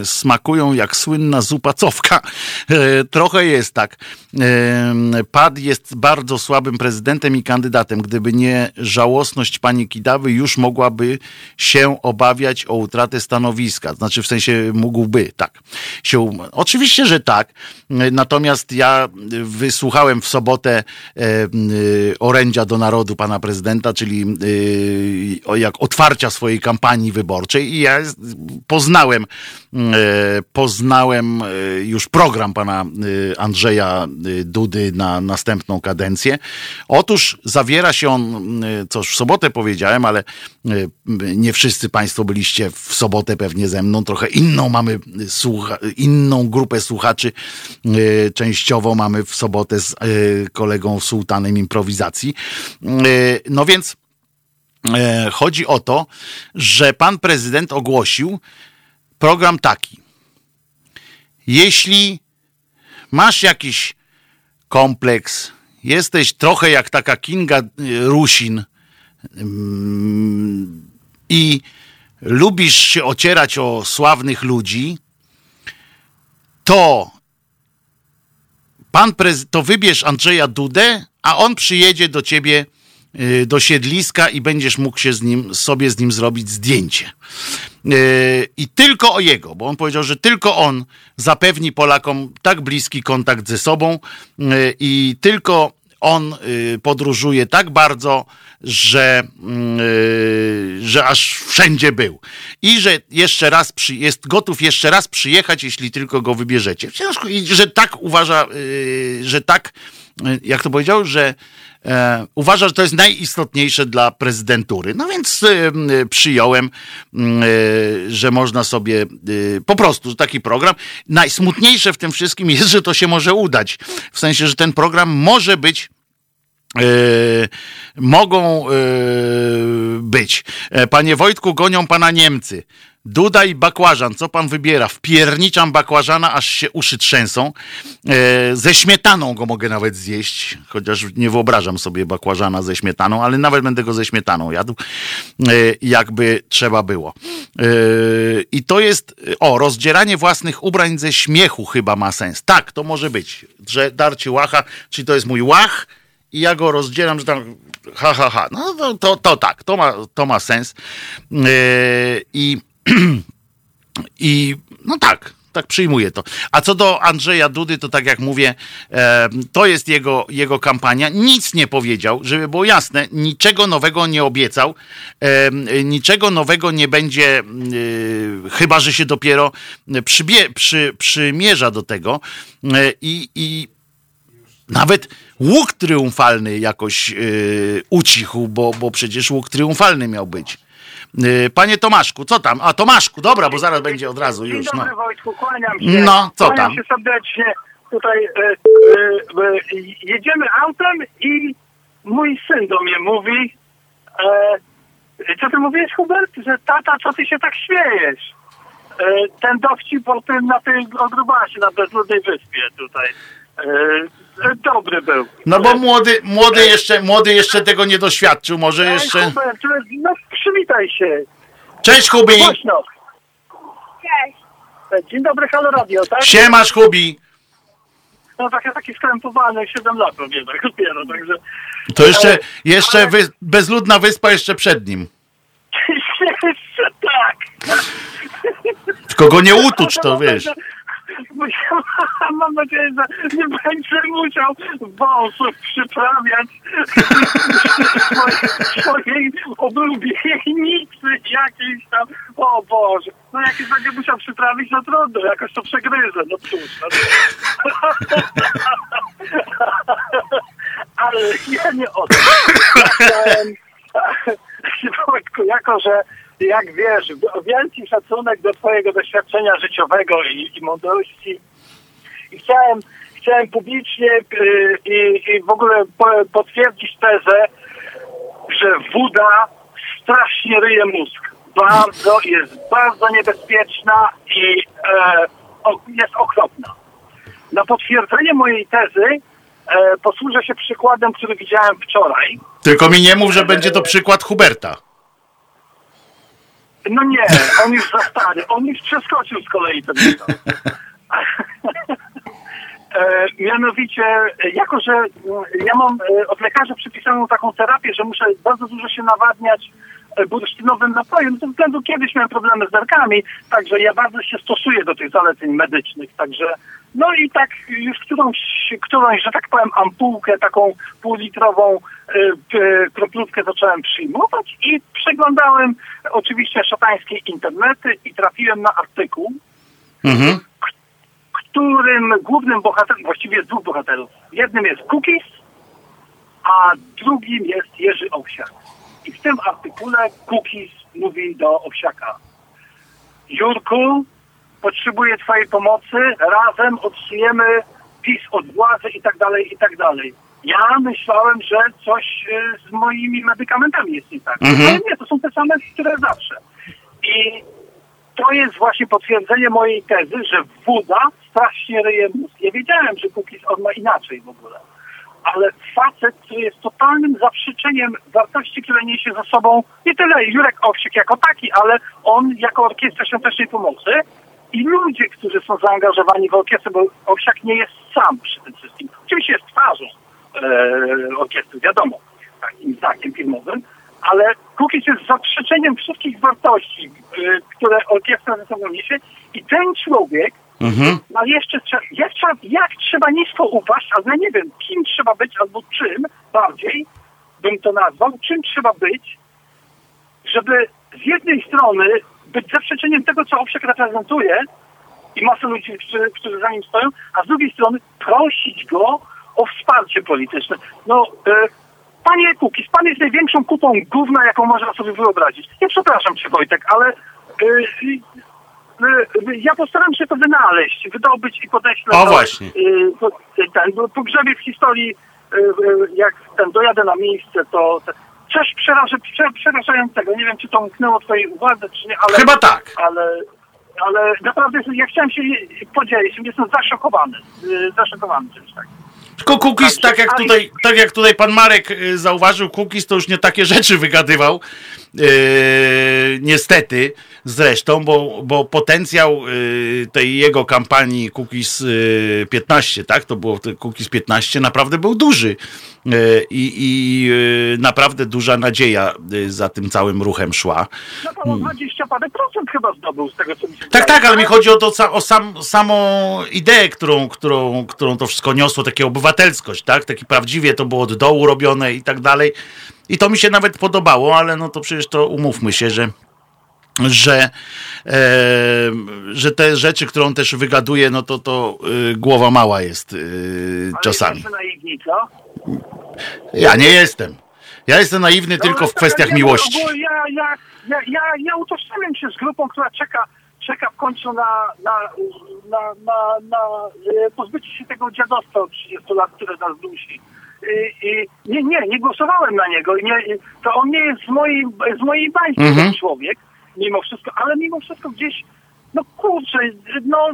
smakują jak słynna zupa cofka. E, trochę jest tak. Pad jest bardzo słabym prezydentem i kandydatem. Gdyby nie żałosność pani Kidawy, już mogłaby się obawiać o utratę stanowiska. Znaczy w sensie mógłby, tak. Się, oczywiście, że tak. Natomiast ja wysłuchałem w sobotę orędzia do narodu pana prezydenta, czyli jak otwarcia swojej kampanii wyborczej i ja poznałem, mm, e, poznałem e, już program pana e, Andrzeja Dudy na następną kadencję. Otóż zawiera się on, co już w sobotę powiedziałem, ale nie wszyscy państwo byliście w sobotę pewnie ze mną, trochę inną mamy słucha, inną grupę słuchaczy częściowo mamy w sobotę z kolegą Sułtanem improwizacji. No więc chodzi o to, że pan prezydent ogłosił program taki. Jeśli masz jakiś kompleks, jesteś trochę jak taka Kinga e, Rusin mm, i lubisz się ocierać o sławnych ludzi, to pan prezydent, to wybierz Andrzeja Dudę, a on przyjedzie do ciebie do siedliska i będziesz mógł się z nim, sobie z nim zrobić zdjęcie. Y, I tylko o jego, bo on powiedział, że tylko on zapewni Polakom tak bliski kontakt ze sobą y, i tylko on y, podróżuje tak bardzo, że, y, że aż wszędzie był. I że jeszcze raz przy, jest gotów jeszcze raz przyjechać, jeśli tylko go wybierzecie. I że tak uważa, y, że tak, y, jak to powiedział, że uważa, że to jest najistotniejsze dla prezydentury. No więc y, y, przyjąłem, że można sobie po prostu, taki program. Najsmutniejsze w tym wszystkim jest, że to się może udać. W sensie, że ten program może być Yy, mogą yy, być. E, Panie Wojtku, gonią pana Niemcy. Duda i bakłażan, co pan wybiera? Wpierniczam bakłażana, aż się uszy trzęsą. E, ze śmietaną go mogę nawet zjeść, chociaż nie wyobrażam sobie bakłażana ze śmietaną, ale nawet będę go ze śmietaną jadł, e, jakby trzeba było. E, I to jest, o, rozdzieranie własnych ubrań ze śmiechu chyba ma sens. Tak, to może być, że darcie łacha, czyli to jest mój łach, i ja go rozdzielam, że tam ha, ha, ha. No to, to, tak, to ma, to ma sens. Yy, I, I no tak, tak przyjmuję to. A co do Andrzeja Dudy, to tak jak mówię, to jest jego, jego kampania. Nic nie powiedział, żeby było jasne, niczego nowego nie obiecał, niczego nowego nie będzie, e, chyba że się dopiero przybie, przy, przymierza do tego. E, I, i nawet łuk triumfalny jakoś yy, ucichł, bo, bo przecież łuk triumfalny miał być. Yy, panie Tomaszku, co tam? A Tomaszku, dobra, bo zaraz będzie od razu Dzień już. dobry No. Wojtku, kłaniam się. No, co kłaniam tam? się serdecznie. Tutaj e, e, e, jedziemy autem i mój syn do mnie mówi e, co ty mówisz Hubert? Że tata, co ty się tak śmiejesz? E, ten dowcip o tym na tej ogrubasie na bezludnej wyspie tutaj. E, e, dobry był. no bo młody, młody, jeszcze, młody jeszcze tego nie doświadczył, może jeszcze... Hubert, no przywitaj się. Cześć Hubi! Głośno. Cześć. Dzień dobry, Halo Radio, tak? Siemasz Hubi! No tak, ja taki skrępowany, 7 lat robię tak dopiero, także... To jeszcze, jeszcze Ale- wy, bezludna wyspa jeszcze przed nim. Jeszcze tak! Tylko go nie utucz, to wiesz. Mam nadzieję, że nie będzie musiał wąsów przyprawiać swojej, swojej oblubienicy jakiejś tam. O Boże, no jak już będzie musiał przyprawić, no trudno, jakoś to przegryzę, no cóż. No. Ale ja nie o tym. Ja Wojtku, jako że jak wiesz, wielki szacunek do twojego doświadczenia życiowego i, i mądrości i chciałem, chciałem publicznie y, i, i w ogóle po, potwierdzić tezę, że woda strasznie ryje mózg. Bardzo, jest bardzo niebezpieczna i e, o, jest okropna. Na potwierdzenie mojej tezy e, posłużę się przykładem, który widziałem wczoraj. Tylko mi nie mów, że będzie to przykład Huberta. No nie, on już za stary. On już przeskoczył z kolei ten. E, mianowicie, e, jako że mm, ja mam e, od lekarza przypisaną taką terapię, że muszę bardzo dużo się nawadniać e, bursztynowym napojem, ze względu kiedyś miałem problemy z nerkami, także ja bardzo się stosuję do tych zaleceń medycznych, także no i tak już którąś, którąś że tak powiem, ampułkę taką półlitrową p- kroplówkę zacząłem przyjmować i przeglądałem oczywiście szatańskie internety i trafiłem na artykuł, Mhm. którym głównym bohaterem, właściwie jest dwóch bohaterów. Jednym jest Cookies, a drugim jest Jerzy Owsiak. I w tym artykule Cookies mówi do Owsiaka. Jurku, potrzebuję twojej pomocy, razem odsuniemy PiS od władzy i tak dalej, i tak dalej. Ja myślałem, że coś y, z moimi medykamentami jest nie tak. Mhm. Ale nie, to są te same, które zawsze. I to jest właśnie potwierdzenie mojej tezy, że woda strasznie ryje mózg. Nie wiedziałem, że Kukiz on ma inaczej w ogóle. Ale facet, który jest totalnym zaprzeczeniem wartości, które niesie ze sobą nie tyle Jurek Owsik jako taki, ale on jako Orkiestra Świątecznej Pomocy i ludzie, którzy są zaangażowani w orkiestrę, bo Owsiak nie jest sam przy tym wszystkim. Oczywiście jest twarzą e, orkiestry, wiadomo, takim znakiem filmowym, ale Kukiz jest zaprzeczeniem wszystkich wartości, y, które orkiestra ze sobą niesie i ten człowiek Mhm. A jeszcze, jak, trzeba, jak trzeba nisko upaść, albo ja nie wiem, kim trzeba być, albo czym bardziej bym to nazwał, czym trzeba być, żeby z jednej strony być zaprzeczeniem tego, co Owsiak reprezentuje i masę ludzi, którzy, którzy za nim stoją, a z drugiej strony prosić go o wsparcie polityczne. No, e, panie Kukis, pan jest największą kupą gówna, jaką można sobie wyobrazić. Ja przepraszam cię, Wojtek, ale e, e, e, ja postaram się to wynaleźć, wydobyć i podeślę O, to, właśnie. e, po, ten, pogrzebie w historii, e, e, jak ten dojadę na miejsce, to to coś przeraża, prze, przerażającego. Nie wiem, czy to umknęło twojej uwadze, czy nie, ale... Chyba tak. Ale, ale naprawdę ja chciałem się podzielić, jestem zaszokowany. e, Zaszokowany czymś takim. Tylko Kukis, tak jak tutaj, tak jak tutaj pan Marek y, zauważył, Kukis to już nie takie rzeczy wygadywał. Yy, niestety zresztą, bo, bo potencjał yy, tej jego kampanii Cookies yy, 15, tak? To było Cookies 15, naprawdę był duży. Yy, I i naprawdę duża nadzieja za tym całym ruchem szła. No to 20 parę procent chyba zdobył z tego, co mi się Hmm. Tak, tak, ale mi chodzi o, to, o sam, samą ideę, którą, którą, którą to wszystko niosło, takie obywatelskość, tak? Takie prawdziwie to było od dołu robione i tak dalej. I to mi się nawet podobało, ale no to przecież to umówmy się, że że, e, że te rzeczy, którą też wygaduje, no to to y, głowa mała jest Ale czasami. Ja nie jestem. Ja jestem naiwny tylko No, w kwestiach nie, miłości. Bo ja, ja, ja, ja, ja utożsamiam się z grupą, która czeka, czeka w końcu na, na, na, na, na e, pozbycie się tego dziadostwa od 30 lat, które nas dusi. I, i nie, nie, nie głosowałem na niego. Nie, to on nie jest z mojej, z mojej bańki ten człowiek, mimo wszystko, ale mimo wszystko gdzieś, no kurczę, no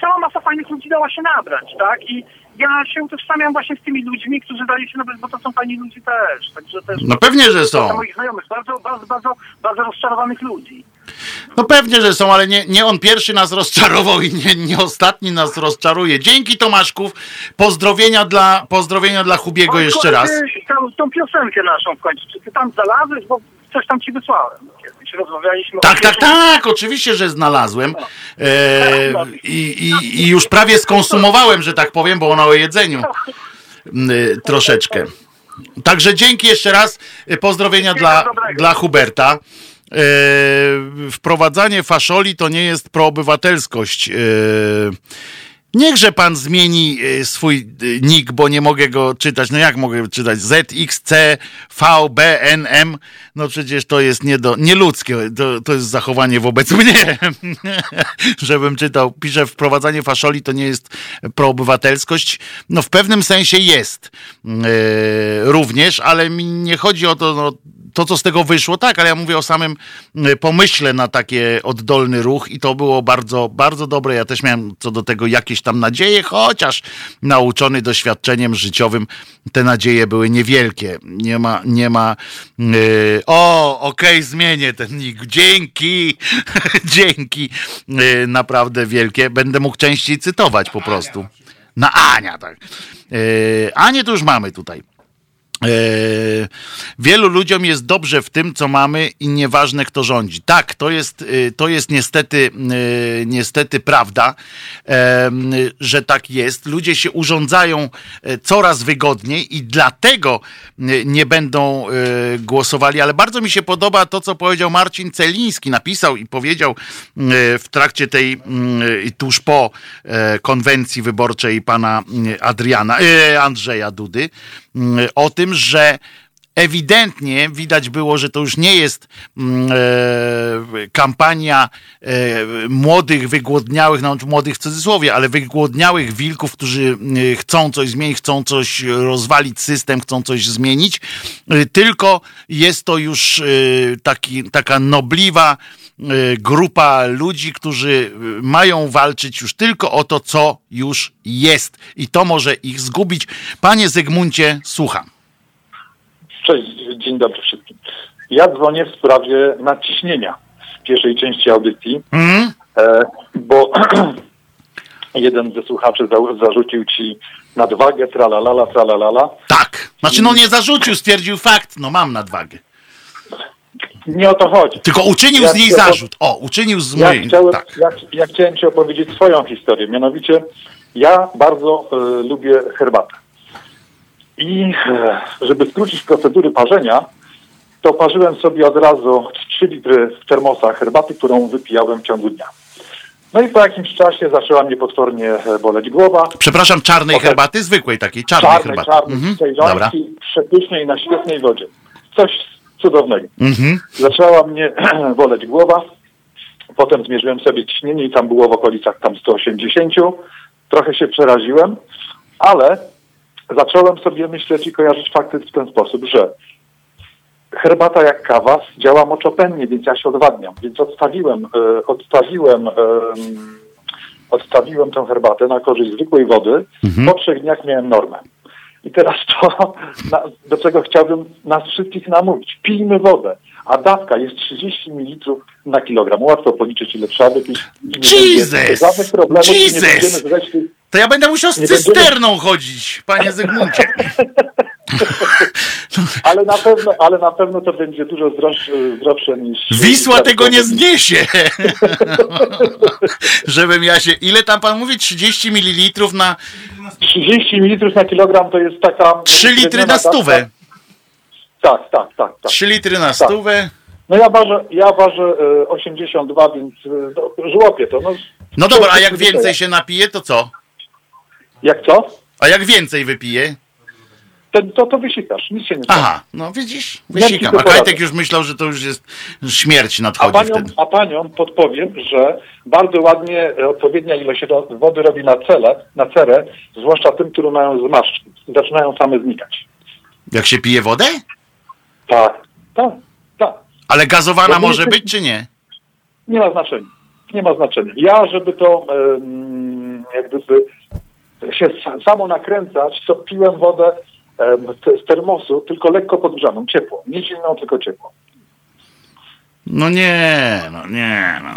cała masa fajnych ludzi dała się nabrać, tak? I ja się utożsamiam właśnie z tymi ludźmi, którzy dali się nabrać, bo to są fajni ludzie też. Także też No pewnie, że są. moich znajomych, bardzo, bardzo, bardzo, bardzo rozczarowanych ludzi. No pewnie, że są, ale nie, nie on pierwszy nas rozczarował i nie, nie ostatni nas rozczaruje. Dzięki Tomaszków. Pozdrowienia dla, pozdrowienia dla Hubiego jeszcze raz. Tą, tą piosenkę naszą w końcu, czy ty tam znalazłeś, bo coś tam ci wysłałem. Kiedyś rozmawialiśmy Tak, o tak, tak, oczywiście, że znalazłem. E, i, i, I już prawie skonsumowałem, że tak powiem, bo ona o jedzeniu m, y, troszeczkę. Także dzięki jeszcze raz. Y, Pozdrowienia dla, dla Huberta. E, wprowadzanie faszoli to nie jest proobywatelskość. E, Niechże pan zmieni e, swój e, nick, bo nie mogę go czytać. No jak mogę czytać? ZXC VBNM? No przecież to jest nie do, nieludzkie. To, to jest zachowanie wobec mnie. Żebym czytał. Pisze, wprowadzanie faszoli to nie jest proobywatelskość. No w pewnym sensie jest e, również, ale mi nie chodzi o to, no, to, co z tego wyszło, tak, ale ja mówię o samym y, pomyśle na takie oddolny ruch i to było bardzo, bardzo dobre. Ja też miałem co do tego jakieś tam nadzieje, chociaż nauczony doświadczeniem życiowym te nadzieje były niewielkie. Nie ma, nie ma. y, o, okej, zmienię ten nick. Dzięki, dzięki. y, naprawdę wielkie. Będę mógł częściej cytować po prostu. Na Ania, tak. Y, Anię to już mamy tutaj. E, wielu ludziom jest dobrze w tym, co mamy i nieważne, kto rządzi. Tak, to jest, e, to jest niestety, e, niestety prawda, że tak jest. Ludzie się urządzają coraz wygodniej i dlatego nie będą głosowali, ale bardzo mi się podoba to, co powiedział Marcin Celiński. Napisał i powiedział w trakcie tej, mm, tuż po konwencji wyborczej pana Adriana, Andrzeja Dudy, mm, o tym, że ewidentnie widać było, że to już nie jest mm, e, kampania e, młodych, wygłodniałych, no młodych w cudzysłowie, ale wygłodniałych wilków, którzy e, chcą coś zmienić, chcą coś rozwalić system, chcą coś zmienić, e, tylko jest to już e, taki, taka nobliwa grupa ludzi, którzy mają walczyć już tylko o to, co już jest. I to może ich zgubić. Panie Zygmuncie, słucham. Cześć, dzień dobry wszystkim. Ja dzwonię w sprawie nadciśnienia w pierwszej części audycji, e, bo jeden ze słuchaczy za, zarzucił ci nadwagę, tralalala, tralalala. Tak. Znaczy, no nie zarzucił, stwierdził fakt. No mam nadwagę. Nie o to chodzi. Tylko uczynił Ja z niej chciałem- zarzut. O, uczynił z Ja mojej. chciałem, Tak. ja, ja chciałem Ci opowiedzieć swoją historię. Mianowicie, ja bardzo e, lubię herbatę. I e, żeby skrócić procedury parzenia, to parzyłem sobie od razu 3 litry w termosach herbaty, którą wypijałem w ciągu dnia. No i po jakimś czasie zaczęła mnie potwornie e, boleć głowa. Przepraszam, czarnej Okej. herbaty? Zwykłej takiej, czarnej Czarny, herbaty. czarny, Mhm. tej przepysznej na świetnej wodzie. Coś cudownego. Mhm. Zaczęła mnie boleć głowa. Potem zmierzyłem sobie ciśnienie i tam było w okolicach tam 180. Trochę się przeraziłem, ale zacząłem sobie myśleć i kojarzyć fakty w ten sposób, że herbata jak kawa działa moczopennie, więc ja się odwadniam. Więc odstawiłem, e, odstawiłem, em, odstawiłem tę herbatę na korzyść zwykłej wody. Po trzech dniach miałem normę. I teraz to, na, do czego chciałbym nas wszystkich namówić. Pijmy wodę, a dawka jest 30 ml na kilogram. Łatwo policzyć, ile trzeba wypić. Nie Jesus! żadnych problemów nie Jesus! zresztą To ja będę musiał z Nie będziemy- cysterną chodzić, panie Zygmuncie. Ale na pewno, ale na pewno to będzie dużo zdrowsze, zdrowsze niż... Wisła tego nie zniesie. Żebym ja się. Ile tam pan mówi? 30 ml na 30 ml na kilogram to jest taka... 3 litry na stówę. dawka. Tak, tak, tak, tak. 3 litry na stówę. No ja ważę, ja ważę e, 82, więc e, no, żłopię to. No, No dobra, a jak więcej się napije, to co? Jak co? A jak więcej wypije? To, to, to wysikasz, nic się nie stanie. Aha, no widzisz, wysikam. A. Kajtek już myślał, że to już jest śmierć A nadchodzi panią, wtedy. a panią podpowiem, że bardzo ładnie e, odpowiednia ilość wody robi na cele, na cerę, zwłaszcza tym, które mają zmarszczki. Zaczynają same znikać. Jak się pije wodę? Tak, tak, tak. Ale gazowana może być, czy nie? Nie ma znaczenia. Nie ma znaczenia. Ja, żeby to jak gdyby się sa- samo nakręcać, to piłem wodę z termosu, tylko lekko podgrzaną, ciepłą. Nie zimną, tylko ciepłą. No nie, no nie, no.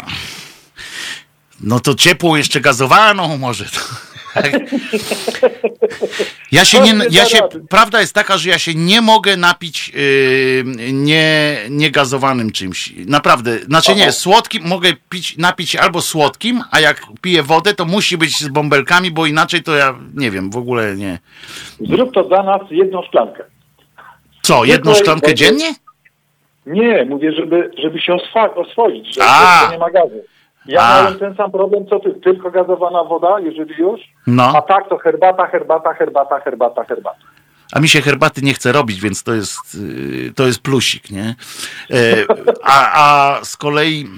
No to ciepłą jeszcze gazowaną może to. Ja się nie, ja się, prawda jest taka, że ja się nie mogę napić yy, nie, niegazowanym czymś. Naprawdę. Znaczy nie, słodkim mogę pić, napić albo słodkim, a jak piję wodę, to musi być z bąbelkami, bo inaczej to ja nie wiem, w ogóle nie. Zrób to dla nas jedną szklankę. Co, jedną szklankę dziennie? Nie, mówię, żeby, żeby się oswa- oswoić, że A. że nie ma gazu. Ja A. miałem ten sam problem, co ty. Tylko gazowana woda, jeżeli już. No. A tak to herbata, herbata, herbata, herbata, herbata. A mi się herbaty nie chce robić, więc to jest, yy, to jest plusik, nie? Yy, A, a z kolei.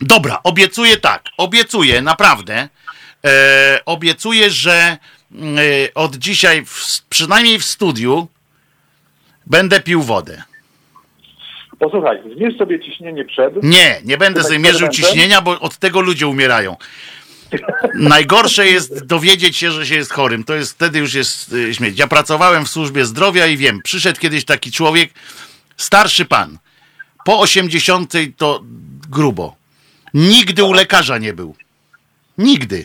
Dobra, obiecuję tak, obiecuję, naprawdę. Yy, obiecuję, że yy, od dzisiaj, w, przynajmniej w studiu, będę pił wodę. Posłuchaj, zmierz sobie ciśnienie przed. Nie, nie będę sobie mierzył ciśnienia, bo od tego ludzie umierają. Najgorsze jest dowiedzieć się, że się jest chorym. To jest wtedy już jest y, śmierć. Ja pracowałem w służbie zdrowia i wiem, przyszedł kiedyś taki człowiek, starszy pan, po 80 to grubo. Nigdy u lekarza nie był. Nigdy.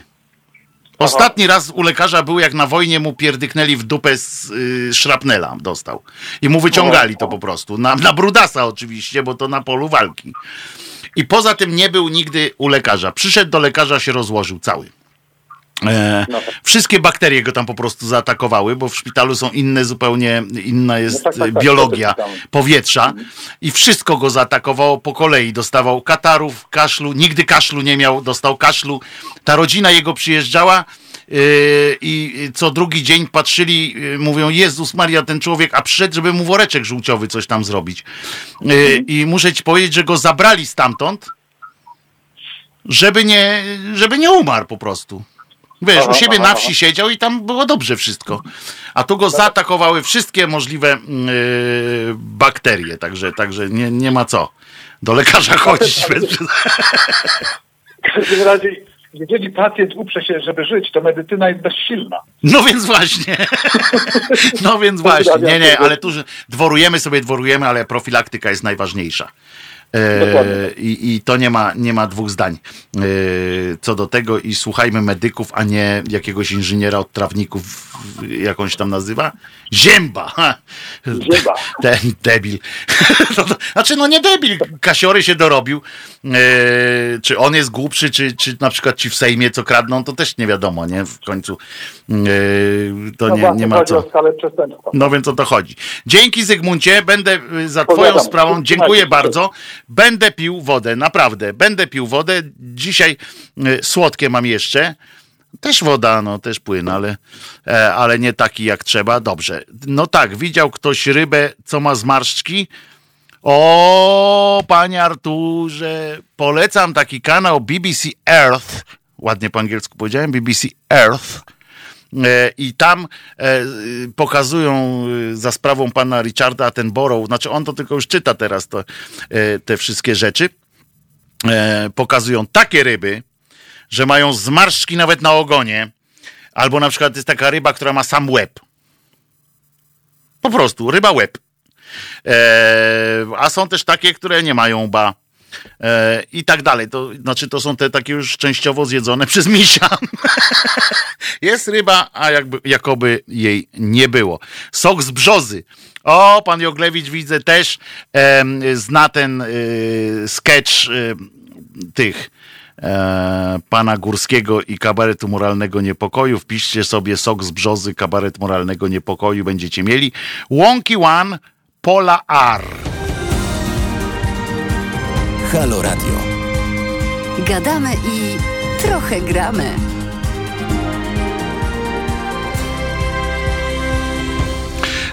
Ostatni raz u lekarza był, jak na wojnie mu pierdyknęli w dupę z y, szrapnela dostał. I mu wyciągali to po prostu. Na, na brudasa oczywiście, bo to na polu walki. I poza tym nie był nigdy u lekarza. Przyszedł do lekarza, się rozłożył cały. E, No tak. Wszystkie bakterie go tam po prostu zaatakowały, bo w szpitalu są inne, zupełnie inna jest tak, tak, e, tak, biologia powietrza i wszystko go zaatakowało po kolei. Dostawał katarów, kaszlu, nigdy kaszlu nie miał, dostał kaszlu. Ta rodzina jego przyjeżdżała yy, i co drugi dzień patrzyli, yy, mówią, Jezus Maria, ten człowiek, a przyszedł, żeby mu woreczek żółciowy coś tam zrobić. Yy, I muszę ci powiedzieć, że go zabrali stamtąd, żeby nie, żeby nie umarł po prostu. Wiesz, Aha, u siebie aha, na aha. wsi siedział i tam było dobrze wszystko. A tu go zaatakowały wszystkie możliwe yy, bakterie, także, także nie, nie ma co do lekarza chodzić. Bez, W każdym razie, jeżeli pacjent uprze się, żeby żyć, to medycyna jest bezsilna. no więc właśnie. No więc właśnie. Nie, nie, ale tu dworujemy sobie, dworujemy, ale profilaktyka jest najważniejsza. Dokładnie. I, I to nie ma, nie ma dwóch zdań e, co do tego i słuchajmy medyków, a nie jakiegoś inżyniera od trawników, jakąś tam nazywa? Zięba! Zięba. Ten debil. No znaczy, no nie debil. Kasiory się dorobił. E, czy on jest głupszy, czy, czy na przykład ci w Sejmie co kradną, to też nie wiadomo, nie? W końcu e, to No nie, nie ma co. No więc o to chodzi. Dzięki Zygmuncie, będę za twoją sprawą, dziękuję się. bardzo. Będę pił wodę, naprawdę, będę pił wodę. Dzisiaj y, słodkie mam jeszcze. Też woda, no też płyn, ale, e, ale nie taki jak trzeba. Dobrze. No tak, widział ktoś rybę, co ma zmarszczki? O, panie Arturze, polecam taki kanał BBC Earth. Ładnie po angielsku powiedziałem, BBC Earth. E, I tam e, pokazują y, za sprawą pana Richarda Attenborough, znaczy on to tylko już czyta teraz to, e, te wszystkie rzeczy, e, pokazują takie ryby, że mają zmarszczki nawet na ogonie, albo na przykład jest taka ryba, która ma sam łeb. Po prostu, ryba łeb. E, a są też takie, które nie mają łba. E, I tak dalej. To znaczy, to są te takie już częściowo zjedzone przez misia. Jest ryba, a jakby, jakoby jej nie było. Sok z brzozy. O, pan Joglewicz widzę też em, zna ten y, sketch y, tych e, pana Górskiego i kabaretu moralnego niepokoju. Wpiszcie sobie sok z brzozy, kabaret moralnego niepokoju, będziecie mieli. Łąki One, Pola R. Halo Radio. Gadamy i trochę gramy.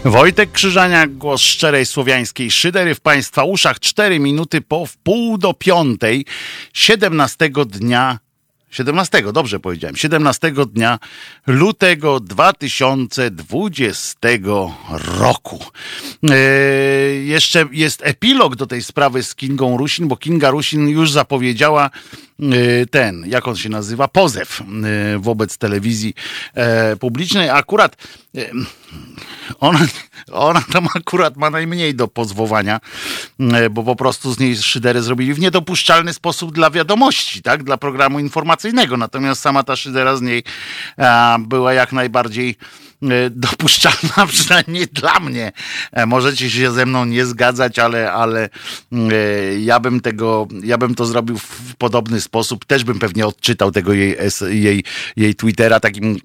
Wojtek Krzyżania, głos szczerej słowiańskiej szydery w Państwa uszach. Cztery minuty po wpół do piątej, 17 dnia, 17, dobrze powiedziałem, 17 dnia lutego 2020 roku. E, jeszcze jest epilog do tej sprawy z Kingą Rusin, bo Kinga Rusin już zapowiedziała ten, jak on się nazywa, pozew e, wobec telewizji e, publicznej. Akurat e, ona, ona tam akurat ma najmniej do pozwowania, bo po prostu z niej szyderę zrobili w niedopuszczalny sposób dla wiadomości, tak, dla programu informacyjnego. Natomiast sama ta szydera z niej była jak najbardziej dopuszczalna, przynajmniej dla mnie. E, Możecie się ze mną nie zgadzać, ale, ale e, ja bym tego, ja bym to zrobił w podobny sposób. Też bym pewnie odczytał tego jej, jej, jej Twittera takim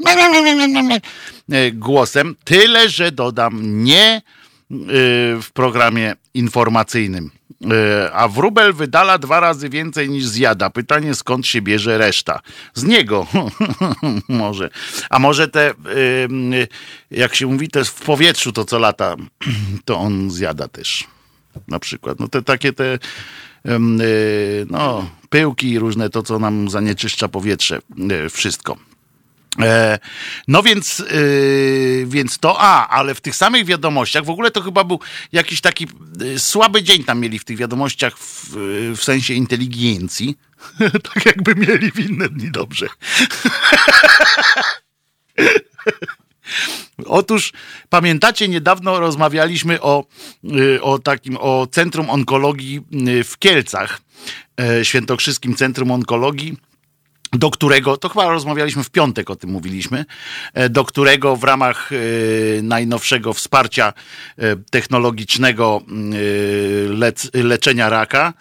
głosem. Tyle, że dodam nie e, w programie informacyjnym. E, A wróbel wydala dwa razy więcej niż zjada. Pytanie, skąd się bierze reszta? Z niego. może. A może te, e, jak się mówi, jest w powietrzu to co lata, to on zjada też. Na przykład. No te takie te e, no, pyłki różne, to co nam zanieczyszcza powietrze, wszystko. E, No więc, yy, więc to, a, ale w tych samych wiadomościach, w ogóle to chyba był jakiś taki y, słaby dzień tam mieli w tych wiadomościach w, y, w sensie inteligencji. tak jakby mieli w inne dni dobrze. Otóż pamiętacie, niedawno rozmawialiśmy o, y, o takim, o Centrum Onkologii y, w Kielcach, Świętokrzyskim Centrum Onkologii do którego, to chyba rozmawialiśmy w piątek, o tym mówiliśmy, e, do którego w ramach e, najnowszego wsparcia e, technologicznego lec, leczenia raka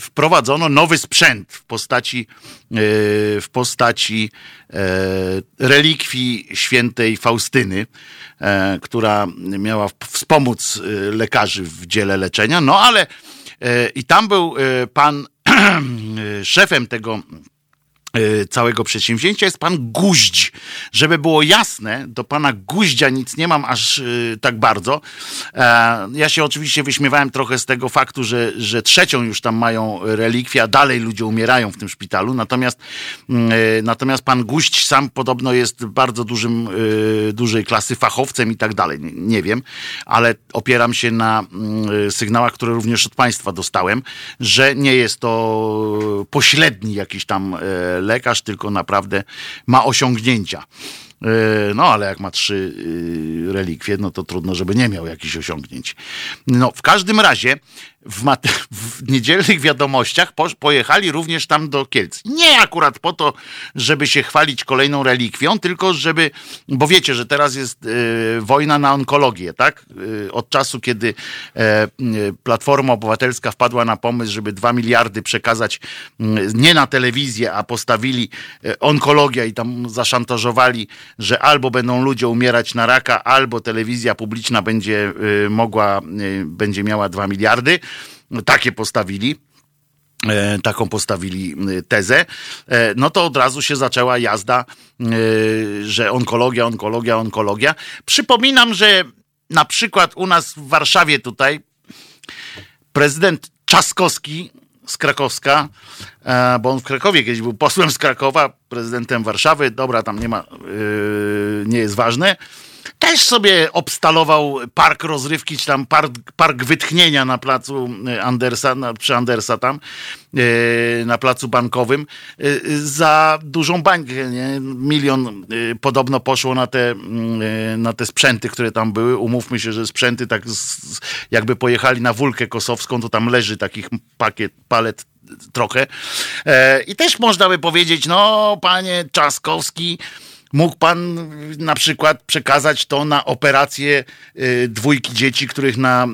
wprowadzono nowy sprzęt w postaci, w postaci relikwii świętej Faustyny, która miała wspomóc lekarzy w dziele leczenia. No ale i tam był pan szefem tego całego przedsięwzięcia jest pan Guźdź. Żeby było jasne, do pana Guździa nic nie mam aż e, tak bardzo. E, Ja się oczywiście wyśmiewałem trochę z tego faktu, że, że trzecią już tam mają relikwie, a dalej ludzie umierają w tym szpitalu. Natomiast, mm, e, natomiast pan Guźdź sam podobno jest bardzo dużym, dużej klasy fachowcem i tak dalej. Nie- Nie wiem, ale opieram się na mm, sygnałach, które również od państwa dostałem, że nie jest to pośredni jakiś tam e, lekarz, tylko naprawdę ma osiągnięcia. E, No, ale jak ma trzy y, relikwie, no to trudno, żeby nie miał jakichś osiągnięć. No, w każdym razie w, w niedzielnych wiadomościach po, pojechali również tam do Kielc. Nie akurat po to, żeby się chwalić kolejną relikwią, tylko żeby, bo wiecie, że teraz jest y, wojna na onkologię, tak? Y, od czasu, kiedy e, Platforma Obywatelska wpadła na pomysł, żeby dwa miliardy przekazać nie na telewizję, a postawili onkologia i tam zaszantażowali, że albo będą ludzie umierać na raka, albo telewizja publiczna będzie mogła, będzie miała dwa miliardy takie postawili e, taką postawili e, tezę, e, no to od razu się zaczęła jazda, że onkologia, onkologia, onkologia. Przypominam, że na przykład u nas w Warszawie tutaj prezydent Czaskowski z Krakowska, bo on w Krakowie kiedyś był posłem z Krakowa, prezydentem Warszawy, dobra, tam nie ma, nie jest ważne, też sobie obstalował park rozrywki, czy tam park, park wytchnienia na placu e, Andersa, na, przy Andersa tam, e, na placu bankowym, e, za dużą bańkę, nie? Milion podobno poszło na te, na te sprzęty, które tam były. Umówmy się, że sprzęty tak z, jakby pojechali na Wólkę Kosowską, to tam leży takich pakiet, palet trochę. I też można by powiedzieć, no panie Czaskowski, Mógł pan na przykład przekazać to na operację y, dwójki dzieci, których na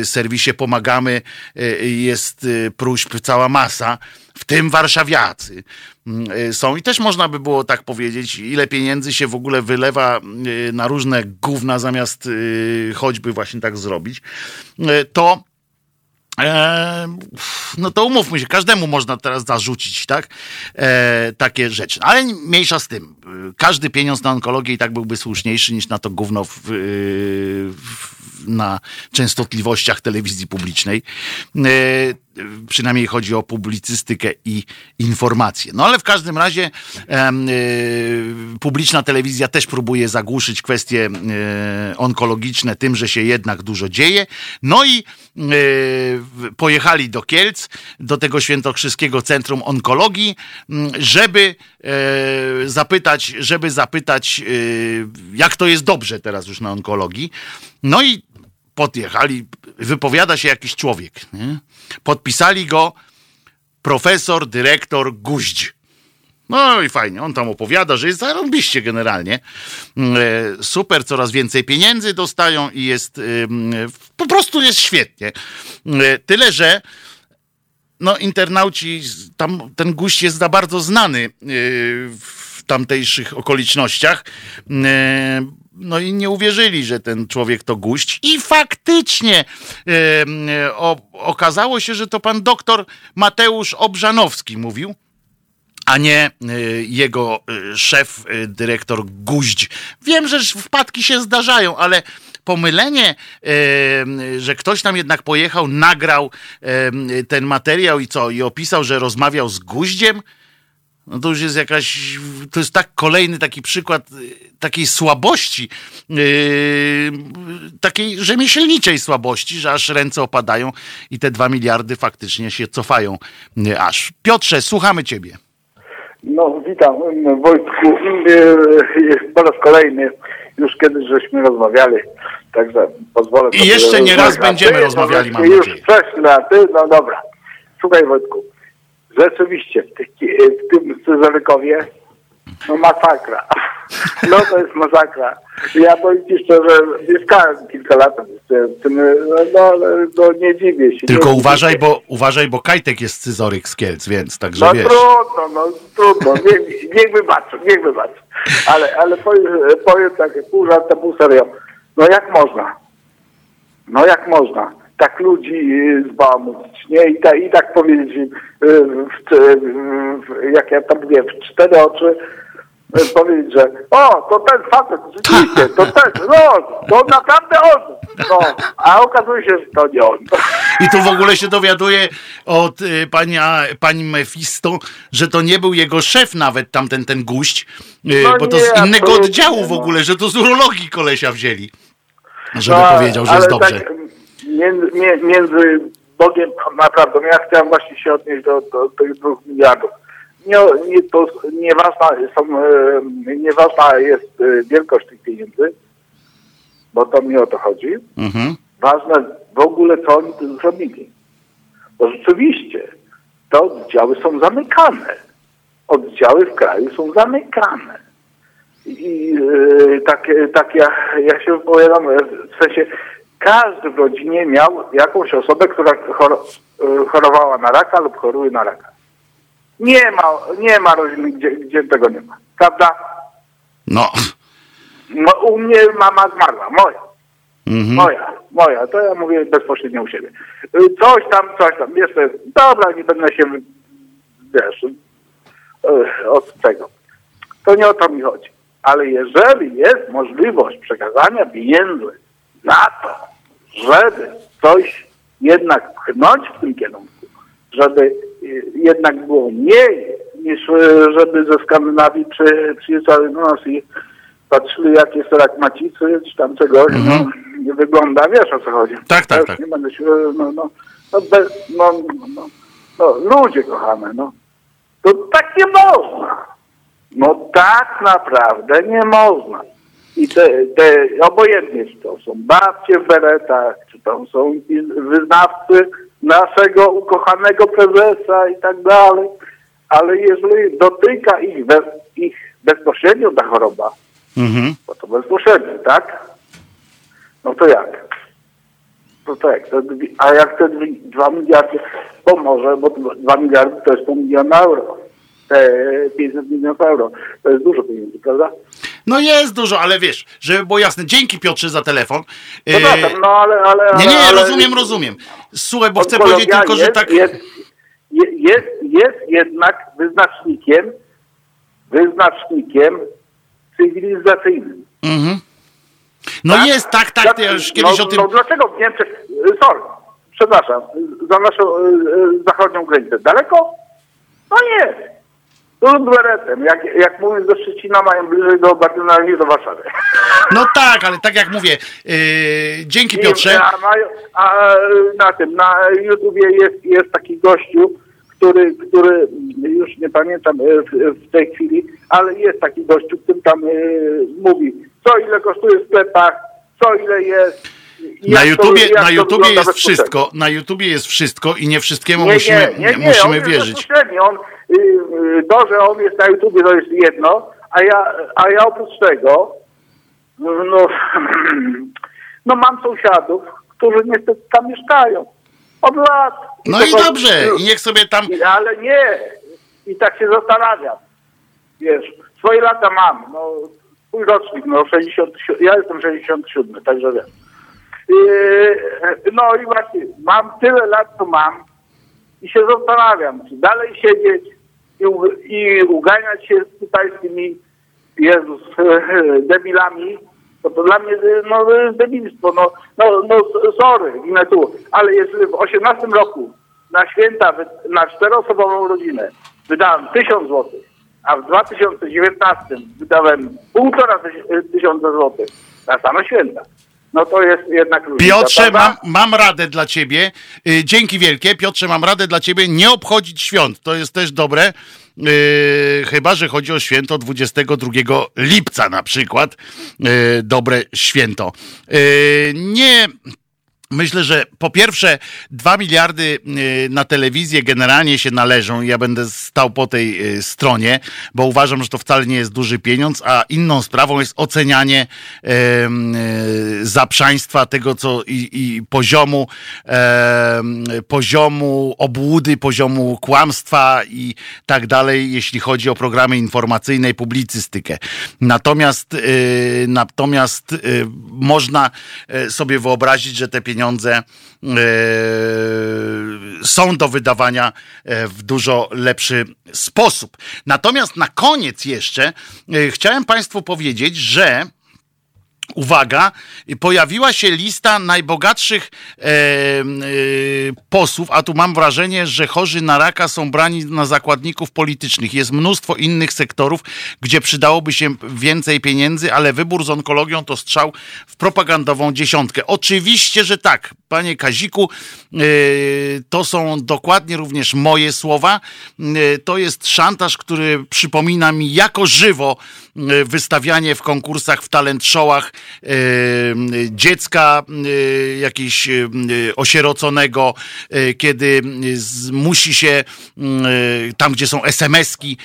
y, serwisie pomagamy. Y, jest próśb cała masa, w tym warszawiacy są i też można by było tak powiedzieć, ile pieniędzy się w ogóle wylewa na różne gówna zamiast choćby właśnie tak zrobić, to E, no to umówmy się, każdemu można teraz zarzucić, tak? E, takie rzeczy. Ale mniejsza z tym. Każdy pieniądz na onkologię i tak byłby słuszniejszy niż na to gówno w, w, na częstotliwościach telewizji publicznej. E, przynajmniej chodzi o publicystykę i informacje. No ale w każdym razie e, publiczna telewizja też próbuje zagłuszyć kwestie onkologiczne tym, że się jednak dużo dzieje. No i pojechali do Kielc, do tego Świętokrzyskiego Centrum Onkologii, żeby e, zapytać, żeby zapytać, e, jak to jest dobrze teraz już na onkologii. No i podjechali, wypowiada się jakiś człowiek. Nie? Podpisali go profesor, dyrektor Guźdź. No i fajnie, on tam opowiada, że jest zarąbiście generalnie. E, super, coraz więcej pieniędzy dostają i jest, po prostu jest świetnie. Tyle, że no internauci, tam ten guść jest za bardzo znany w tamtejszych okolicznościach, mm, no i nie uwierzyli, że ten człowiek to guść. I faktycznie e, o, okazało się, że to pan doktor Mateusz Obrzanowski mówił a nie e, jego e, szef, e, dyrektor Guźdź. Wiem, że wpadki się zdarzają, ale pomylenie, że ktoś tam jednak pojechał, nagrał ten materiał i co, i opisał, że rozmawiał z Guździem, no to już jest jakaś, to jest tak kolejny taki przykład y, takiej słabości, yy, takiej rzemieślniczej słabości, że aż ręce opadają i te dwa miliardy faktycznie się cofają yy, aż. Piotrze, słuchamy ciebie. No witam Wojtku, yy, po raz kolejny, już kiedyś żeśmy rozmawiali, także pozwolę I jeszcze nie raz będziemy ty, rozmawiali, mam. Już wcześniej, ty, no dobra. Słuchaj Wojtku, rzeczywiście w, tych, w tym Scyzorykowie no masakra. No to jest masakra. Ja powiem Ci szczerze, mieszkałem kilka lat w tym, no, no nie dziwię się. Tylko uważaj, bo uważaj, bo Kajtek jest scyzoryk z Kielc, więc także no, wiesz. Trudno, no trudno, niech, niech wybaczą, niech wybaczą. Ale, ale powiem, powiem tak, pół żartem, pół serio. No jak można? No jak można? Tak ludzi y, zbałamucić, nie? I, ta, i tak powiedzieć, y, w, w, jak ja tam mówię, w cztery oczy, y, powiedzieć, że o, to ten facet, rzeczywiście, to ten, no, to naprawdę on. No, a okazuje się, że to nie on. I tu w ogóle się dowiaduje od y, pania, pani Mefisto, że to nie był jego szef nawet tamten ten guść, y, no bo to nie, z innego oddziału w ogóle, że to z urologii kolesia wzięli. Żeby no, powiedział, że jest dobrze. Tak, między, między Bogiem a prawdą. Ja chciałem właśnie się odnieść do, do, do tych dwóch miliardów. Nie, nie, to nieważna, są, e, nieważna jest e, wielkość tych pieniędzy, bo to mi o to chodzi. Mhm. Ważne w ogóle, co oni zrobili. to rzeczywiście te oddziały są zamykane. Oddziały w kraju są zamykane. I yy, tak, tak ja, ja się wypowiadam, w sensie każdy w rodzinie miał jakąś osobę, która yy, chorowała na raka lub choruje na raka. Nie ma, nie ma rodziny, gdzie, gdzie tego nie ma. Prawda? No. No, u mnie mama zmarła, moja. Mhm. Moja, moja, to ja mówię bezpośrednio u siebie. Y, Coś tam, coś tam, jest, dobra, nie będę się, wiesz, y, od tego. To nie o to mi chodzi. Ale jeżeli jest możliwość przekazania pieniędzy na to, żeby coś jednak pchnąć w tym kierunku, żeby y, jednak było mniej niż y, żeby ze Skandynawii przy, przyjeżdżali do nas i patrzyli jak jest rak macicy czy tam czegoś, no, nie wygląda, wiesz o co chodzi. Mhm. Tak, tak, Ja tak. Nie będę się, no, no, no, bez, no, no, no, no, ludzie kochane, no. To tak nie można. No tak naprawdę nie można. I te, te obojętnie, czy to są babcie w beretach, czy to są wyznawcy naszego ukochanego prezesa i tak dalej, ale jeżeli dotyka ich, be, ich bezpośrednio ta choroba, Mhm. bo to bezpośrednio, tak? No to jak? No to jak? To dwie- A jak te dwie- dwa miliardy pomoże, bo to dwa miliardy to jest pół miliona euro. Te 500 milionów euro. To jest dużo pieniędzy, prawda? No jest dużo, ale wiesz, żeby było jasne. Dzięki Piotrze za telefon. E, Przepraszam, no ale... ale nie, nie, ale, rozumiem, rozumiem. Słuchaj, bo chcę powiedzieć tylko, że jest, tak. Jest, je- jest, jest jednak wyznacznikiem, wyznacznikiem cywilizacyjnym. Mhm. No Tak? jest, tak, tak, ja już kiedyś no, o tym. No dlaczego w Niemczech, sorry, przepraszam, za naszą y, y, zachodnią granicę daleko? No nie. Tu z beretem, jak, jak mówiąc do Szczecina, mają bliżej do Bardyna niż do Warszawy. No tak, ale tak jak mówię, yy, dzięki I- Piotrze. A, mają, a y, na tym, na YouTubie jest, jest taki gościu, który, który już nie pamiętam y, w, tej chwili, ale jest taki gościu, który tam y, mówi, co ile kosztuje w sklepach, co ile jest. Na to- YouTubie, jak na to YouTubie jest wszystko. Na YouTubie jest wszystko i nie wszystkiemu Nie, musimy, nie, nie, nie, musimy on wierzyć. On, to, że on jest na YouTubie, to jest jedno, a ja, a ja oprócz tego, no, no mam sąsiadów, którzy niestety tam mieszkają. Od lat. No i dobrze, i niech sobie tam. Ale nie. I tak się zastanawiam. Wiesz, swoje lata mam. No, twój rocznik, no 67, ja jestem 67, także. Yy, no i właśnie, mam tyle lat, co mam i się zastanawiam, czy dalej siedzieć i, i uganiać się tutaj z tymi Jezus, debilami, to, to dla mnie no, debilstwo. No, no, no sorry, ginę tu, ale jeżeli w 18 roku na święta, na czteroosobową rodzinę wydałem 1000 złotych, a w 2019 wydałem półtora tysiąca złotych na same święta, no to jest jednak różnica. Piotrze, mam, mam radę dla ciebie. Y, Dzięki wielkie. Piotrze, mam radę dla ciebie nie obchodzić świąt. To jest też dobre. Y, chyba, że chodzi o święto 22 lipca na przykład. Y, dobre święto. Y, nie. Myślę, że po pierwsze, dwa miliardy y, na telewizję generalnie się należą. Ja będę stał po tej y, stronie, bo uważam, że to wcale nie jest duży pieniądz, a inną sprawą jest ocenianie y, zaprzaństwa tego, co i, i poziomu, em, poziomu obłudy, poziomu kłamstwa i tak dalej, jeśli chodzi o programy informacyjne i publicystykę. Natomiast, y, natomiast można sobie wyobrazić, że te pieniądze y, są do wydawania y, w dużo lepszy sposób. Natomiast na koniec jeszcze y, chciałem Państwu powiedzieć, że uwaga, pojawiła się lista najbogatszych e, e, posłów, a tu mam wrażenie, że chorzy na raka są brani na zakładników politycznych. Jest mnóstwo innych sektorów, gdzie przydałoby się więcej pieniędzy, ale wybór z onkologią to strzał w propagandową dziesiątkę. Oczywiście, że tak, panie Kaziku, e, to są dokładnie również moje słowa. E, to jest szantaż, który przypomina mi jako żywo e, wystawianie w konkursach, w talent showach dziecka e, jakiegoś e, osieroconego, e, kiedy musi się tam, gdzie są SMS-ki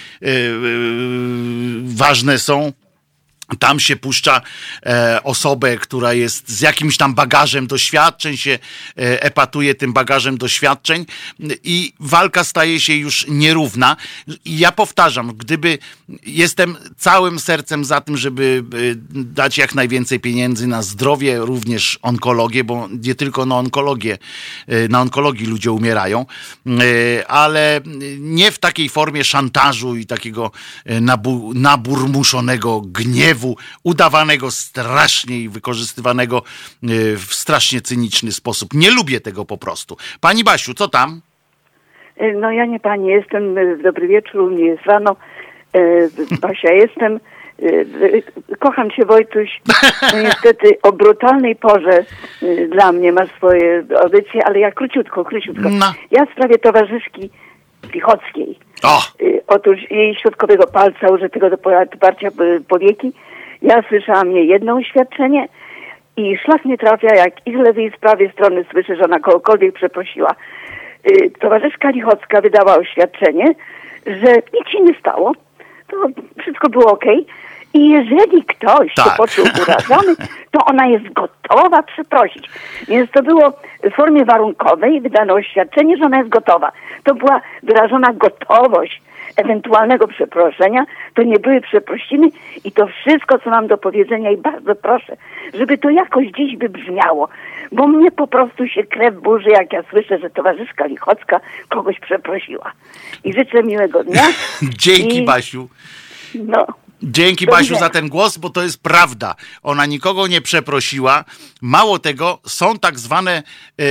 ważne są, tam się puszcza e, osobę, która jest z jakimś tam bagażem doświadczeń, się e, epatuje tym bagażem doświadczeń i walka staje się już nierówna. I ja powtarzam, gdyby jestem całym sercem za tym, żeby e, dać jak najwięcej pieniędzy na zdrowie, również onkologię, bo nie tylko na onkologię, e, na onkologii ludzie umierają, e, ale nie w takiej formie szantażu i takiego e, nabu, naburmuszonego gniewu, udawanego strasznie i wykorzystywanego e, w strasznie cyniczny sposób. Nie lubię tego po prostu. Pani Basiu, co tam? E, No ja nie pani jestem, e, dobry wieczór, u mnie jest rano. Basia jestem. Kocham cię Wojtuś. No niestety o brutalnej porze dla mnie masz swoje audycje, ale ja króciutko, króciutko. No. Ja w sprawie towarzyszki Lichockiej. O, Y, Otóż jej środkowego palca użytego do parcia y, powieki. Ja słyszałam jej jedno oświadczenie i szlak nie trafia, jak i z lewej i z prawej strony słyszę, że ona kogokolwiek przeprosiła. Y, Towarzyszka Lichocka wydała oświadczenie, że nic się nie stało, to wszystko było okej. I jeżeli ktoś Tak. się poczuł urażony, to ona jest gotowa przeprosić. Więc to było w formie warunkowej wydane oświadczenie, że ona jest gotowa. To była wyrażona gotowość ewentualnego przeproszenia, to nie były przeprosiny i to wszystko, co mam do powiedzenia i bardzo proszę, żeby to jakoś dziś wybrzmiało, bo mnie po prostu się krew burzy, jak ja słyszę, że towarzyszka Lichocka kogoś przeprosiła. I życzę miłego dnia. dzięki I- Basiu. No. Dzięki Basiu za ten głos, bo to jest prawda. Ona nikogo nie przeprosiła. Mało tego, są tak zwane e,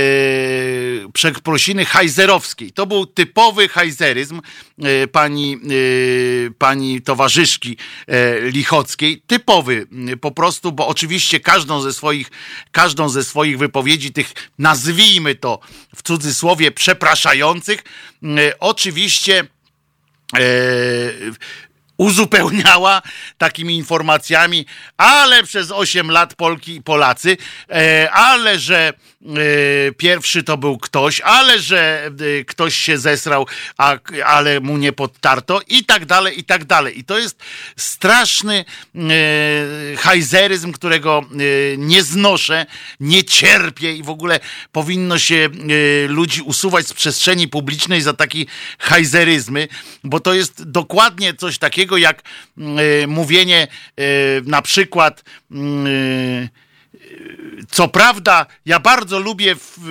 przeprosiny hajzerowskiej. To był typowy hajzeryzm e, pani, e, pani towarzyszki Lichockiej. Typowy po prostu, bo oczywiście każdą ze swoich, każdą ze swoich wypowiedzi, tych nazwijmy to w cudzysłowie przepraszających, oczywiście uzupełniała takimi informacjami, ale przez 8 lat Polki i Polacy, e, ale że e, pierwszy to był ktoś, ale że e, ktoś się zesrał, a, ale mu nie podtarto i tak dalej, i tak dalej. I to jest straszny hajzeryzm, którego nie znoszę, nie cierpię i w ogóle powinno się ludzi usuwać z przestrzeni publicznej za takie hajzeryzmy, bo to jest dokładnie coś takiego jak e, mówienie e, na przykład mm, e, co prawda, ja bardzo lubię. W,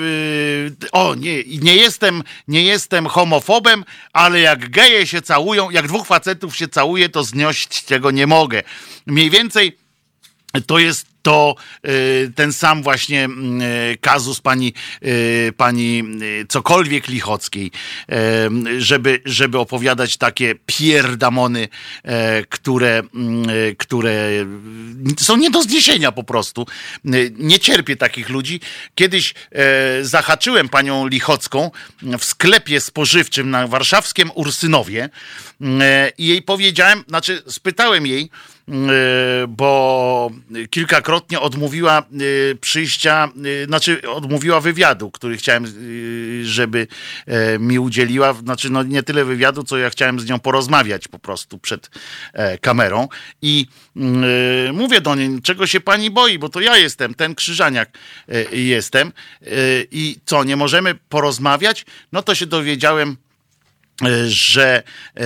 y, o, nie, nie jestem, nie jestem homofobem, ale jak geje się całują, jak dwóch facetów się całuje, to znieść tego nie mogę. Mniej więcej to jest to y, ten sam właśnie mm, y, kazus pani, y, pani cokolwiek Lichockiej, żeby, żeby opowiadać takie pierdamony, e, które, mm, y, które są nie do zniesienia po prostu. Nie cierpię takich ludzi. Kiedyś e, zahaczyłem panią Lichocką w sklepie spożywczym na warszawskim Ursynowie e, i jej powiedziałem, znaczy spytałem jej, E, bo kilkakrotnie odmówiła e, przyjścia, e, znaczy odmówiła wywiadu, który chciałem, żeby e, mi udzieliła. Znaczy, no nie tyle wywiadu, co ja chciałem z nią porozmawiać po prostu przed e, kamerą. I mówię do niej, czego się pani boi, bo to ja jestem, ten krzyżaniak e, jestem. I co, nie możemy porozmawiać? No to się dowiedziałem że e,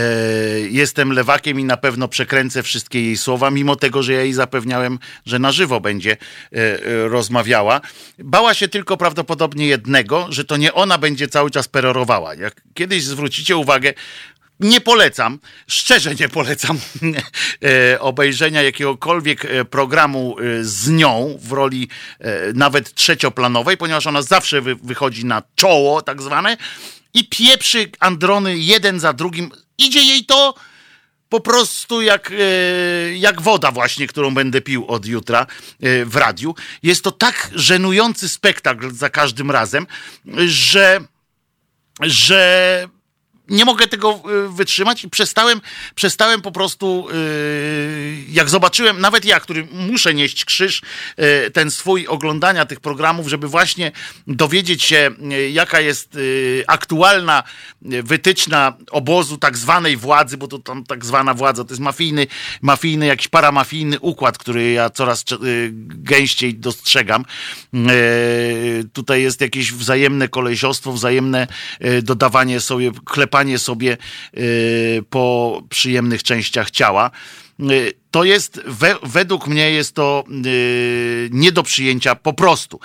jestem lewakiem i na pewno przekręcę wszystkie jej słowa, mimo tego, że ja jej zapewniałem, że na żywo będzie e, e, rozmawiała. Bała się tylko prawdopodobnie jednego, że to nie ona będzie cały czas perorowała. Jak kiedyś zwrócicie uwagę, nie polecam, szczerze nie polecam e, obejrzenia jakiegokolwiek e, programu e, z nią w roli nawet trzecioplanowej, ponieważ ona zawsze wy, wychodzi na czoło, tak zwane, i pieprzy androny jeden za drugim. Idzie jej to po prostu jak, jak woda właśnie, którą będę pił od jutra w radiu. Jest to tak żenujący spektakl za każdym razem, że, że nie mogę tego y, wytrzymać i przestałem, przestałem po prostu, y, jak zobaczyłem, nawet ja, który muszę nieść krzyż, y, ten swój oglądania tych programów, żeby właśnie dowiedzieć się, jaka jest aktualna wytyczna obozu tak zwanej władzy, bo to tam tak zwana władza to jest mafijny, mafijny jakiś paramafijny układ, który ja coraz gęściej dostrzegam. Tutaj jest jakieś wzajemne kolesiostwo, wzajemne dodawanie sobie, sobie po przyjemnych częściach ciała. To jest, we, według mnie jest to yy, nie do przyjęcia po prostu.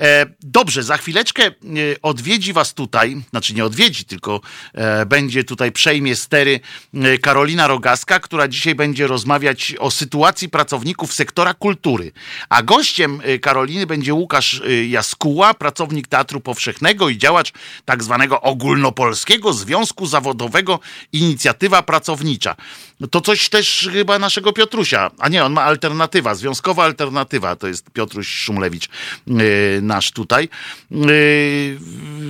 E, dobrze, za chwileczkę yy, odwiedzi was tutaj, znaczy nie odwiedzi, tylko e, będzie tutaj przejmie stery yy, Karolina Rogaska, która dzisiaj będzie rozmawiać o sytuacji pracowników sektora kultury. A gościem y, Karoliny będzie Łukasz y, Jaskuła, pracownik Teatru Powszechnego i działacz tak zwanego ogólnopolskiego Związku Zawodowego Inicjatywa Pracownicza. No to coś też chyba naszego Piotrusia, a nie, on ma alternatywa, związkowa alternatywa, to jest Piotruś Szumlewicz, yy, nasz tutaj. Yy,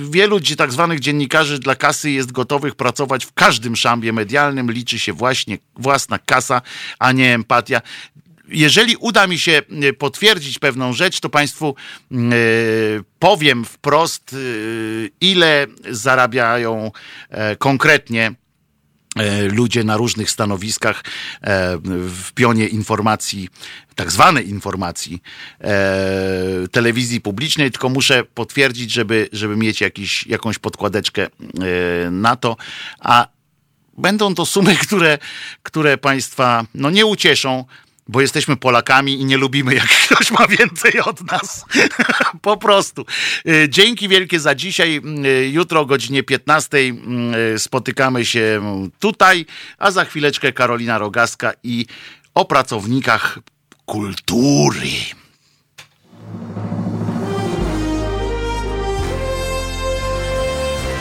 wielu tak zwanych dziennikarzy dla kasy jest gotowych pracować w każdym szambie medialnym, liczy się właśnie własna kasa, a nie empatia. Jeżeli uda mi się yy, potwierdzić pewną rzecz, to Państwu yy, powiem wprost, yy, ile zarabiają yy, konkretnie ludzie na różnych stanowiskach e, w pionie informacji, tak zwanej informacji e, telewizji publicznej, tylko muszę potwierdzić, żeby, żeby mieć jakiś, jakąś podkładeczkę na to, a będą to sumy, które, które Państwa no, nie ucieszą, bo jesteśmy Polakami i nie lubimy, jak ktoś ma więcej od nas. po prostu. Y, dzięki wielkie za dzisiaj. Y, jutro o godzinie 15 y, spotykamy się tutaj, a za chwileczkę Karolina Rogaska i o pracownikach kultury.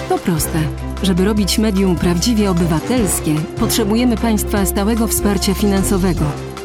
To proste. Żeby robić medium prawdziwie obywatelskie, potrzebujemy Państwa stałego wsparcia finansowego.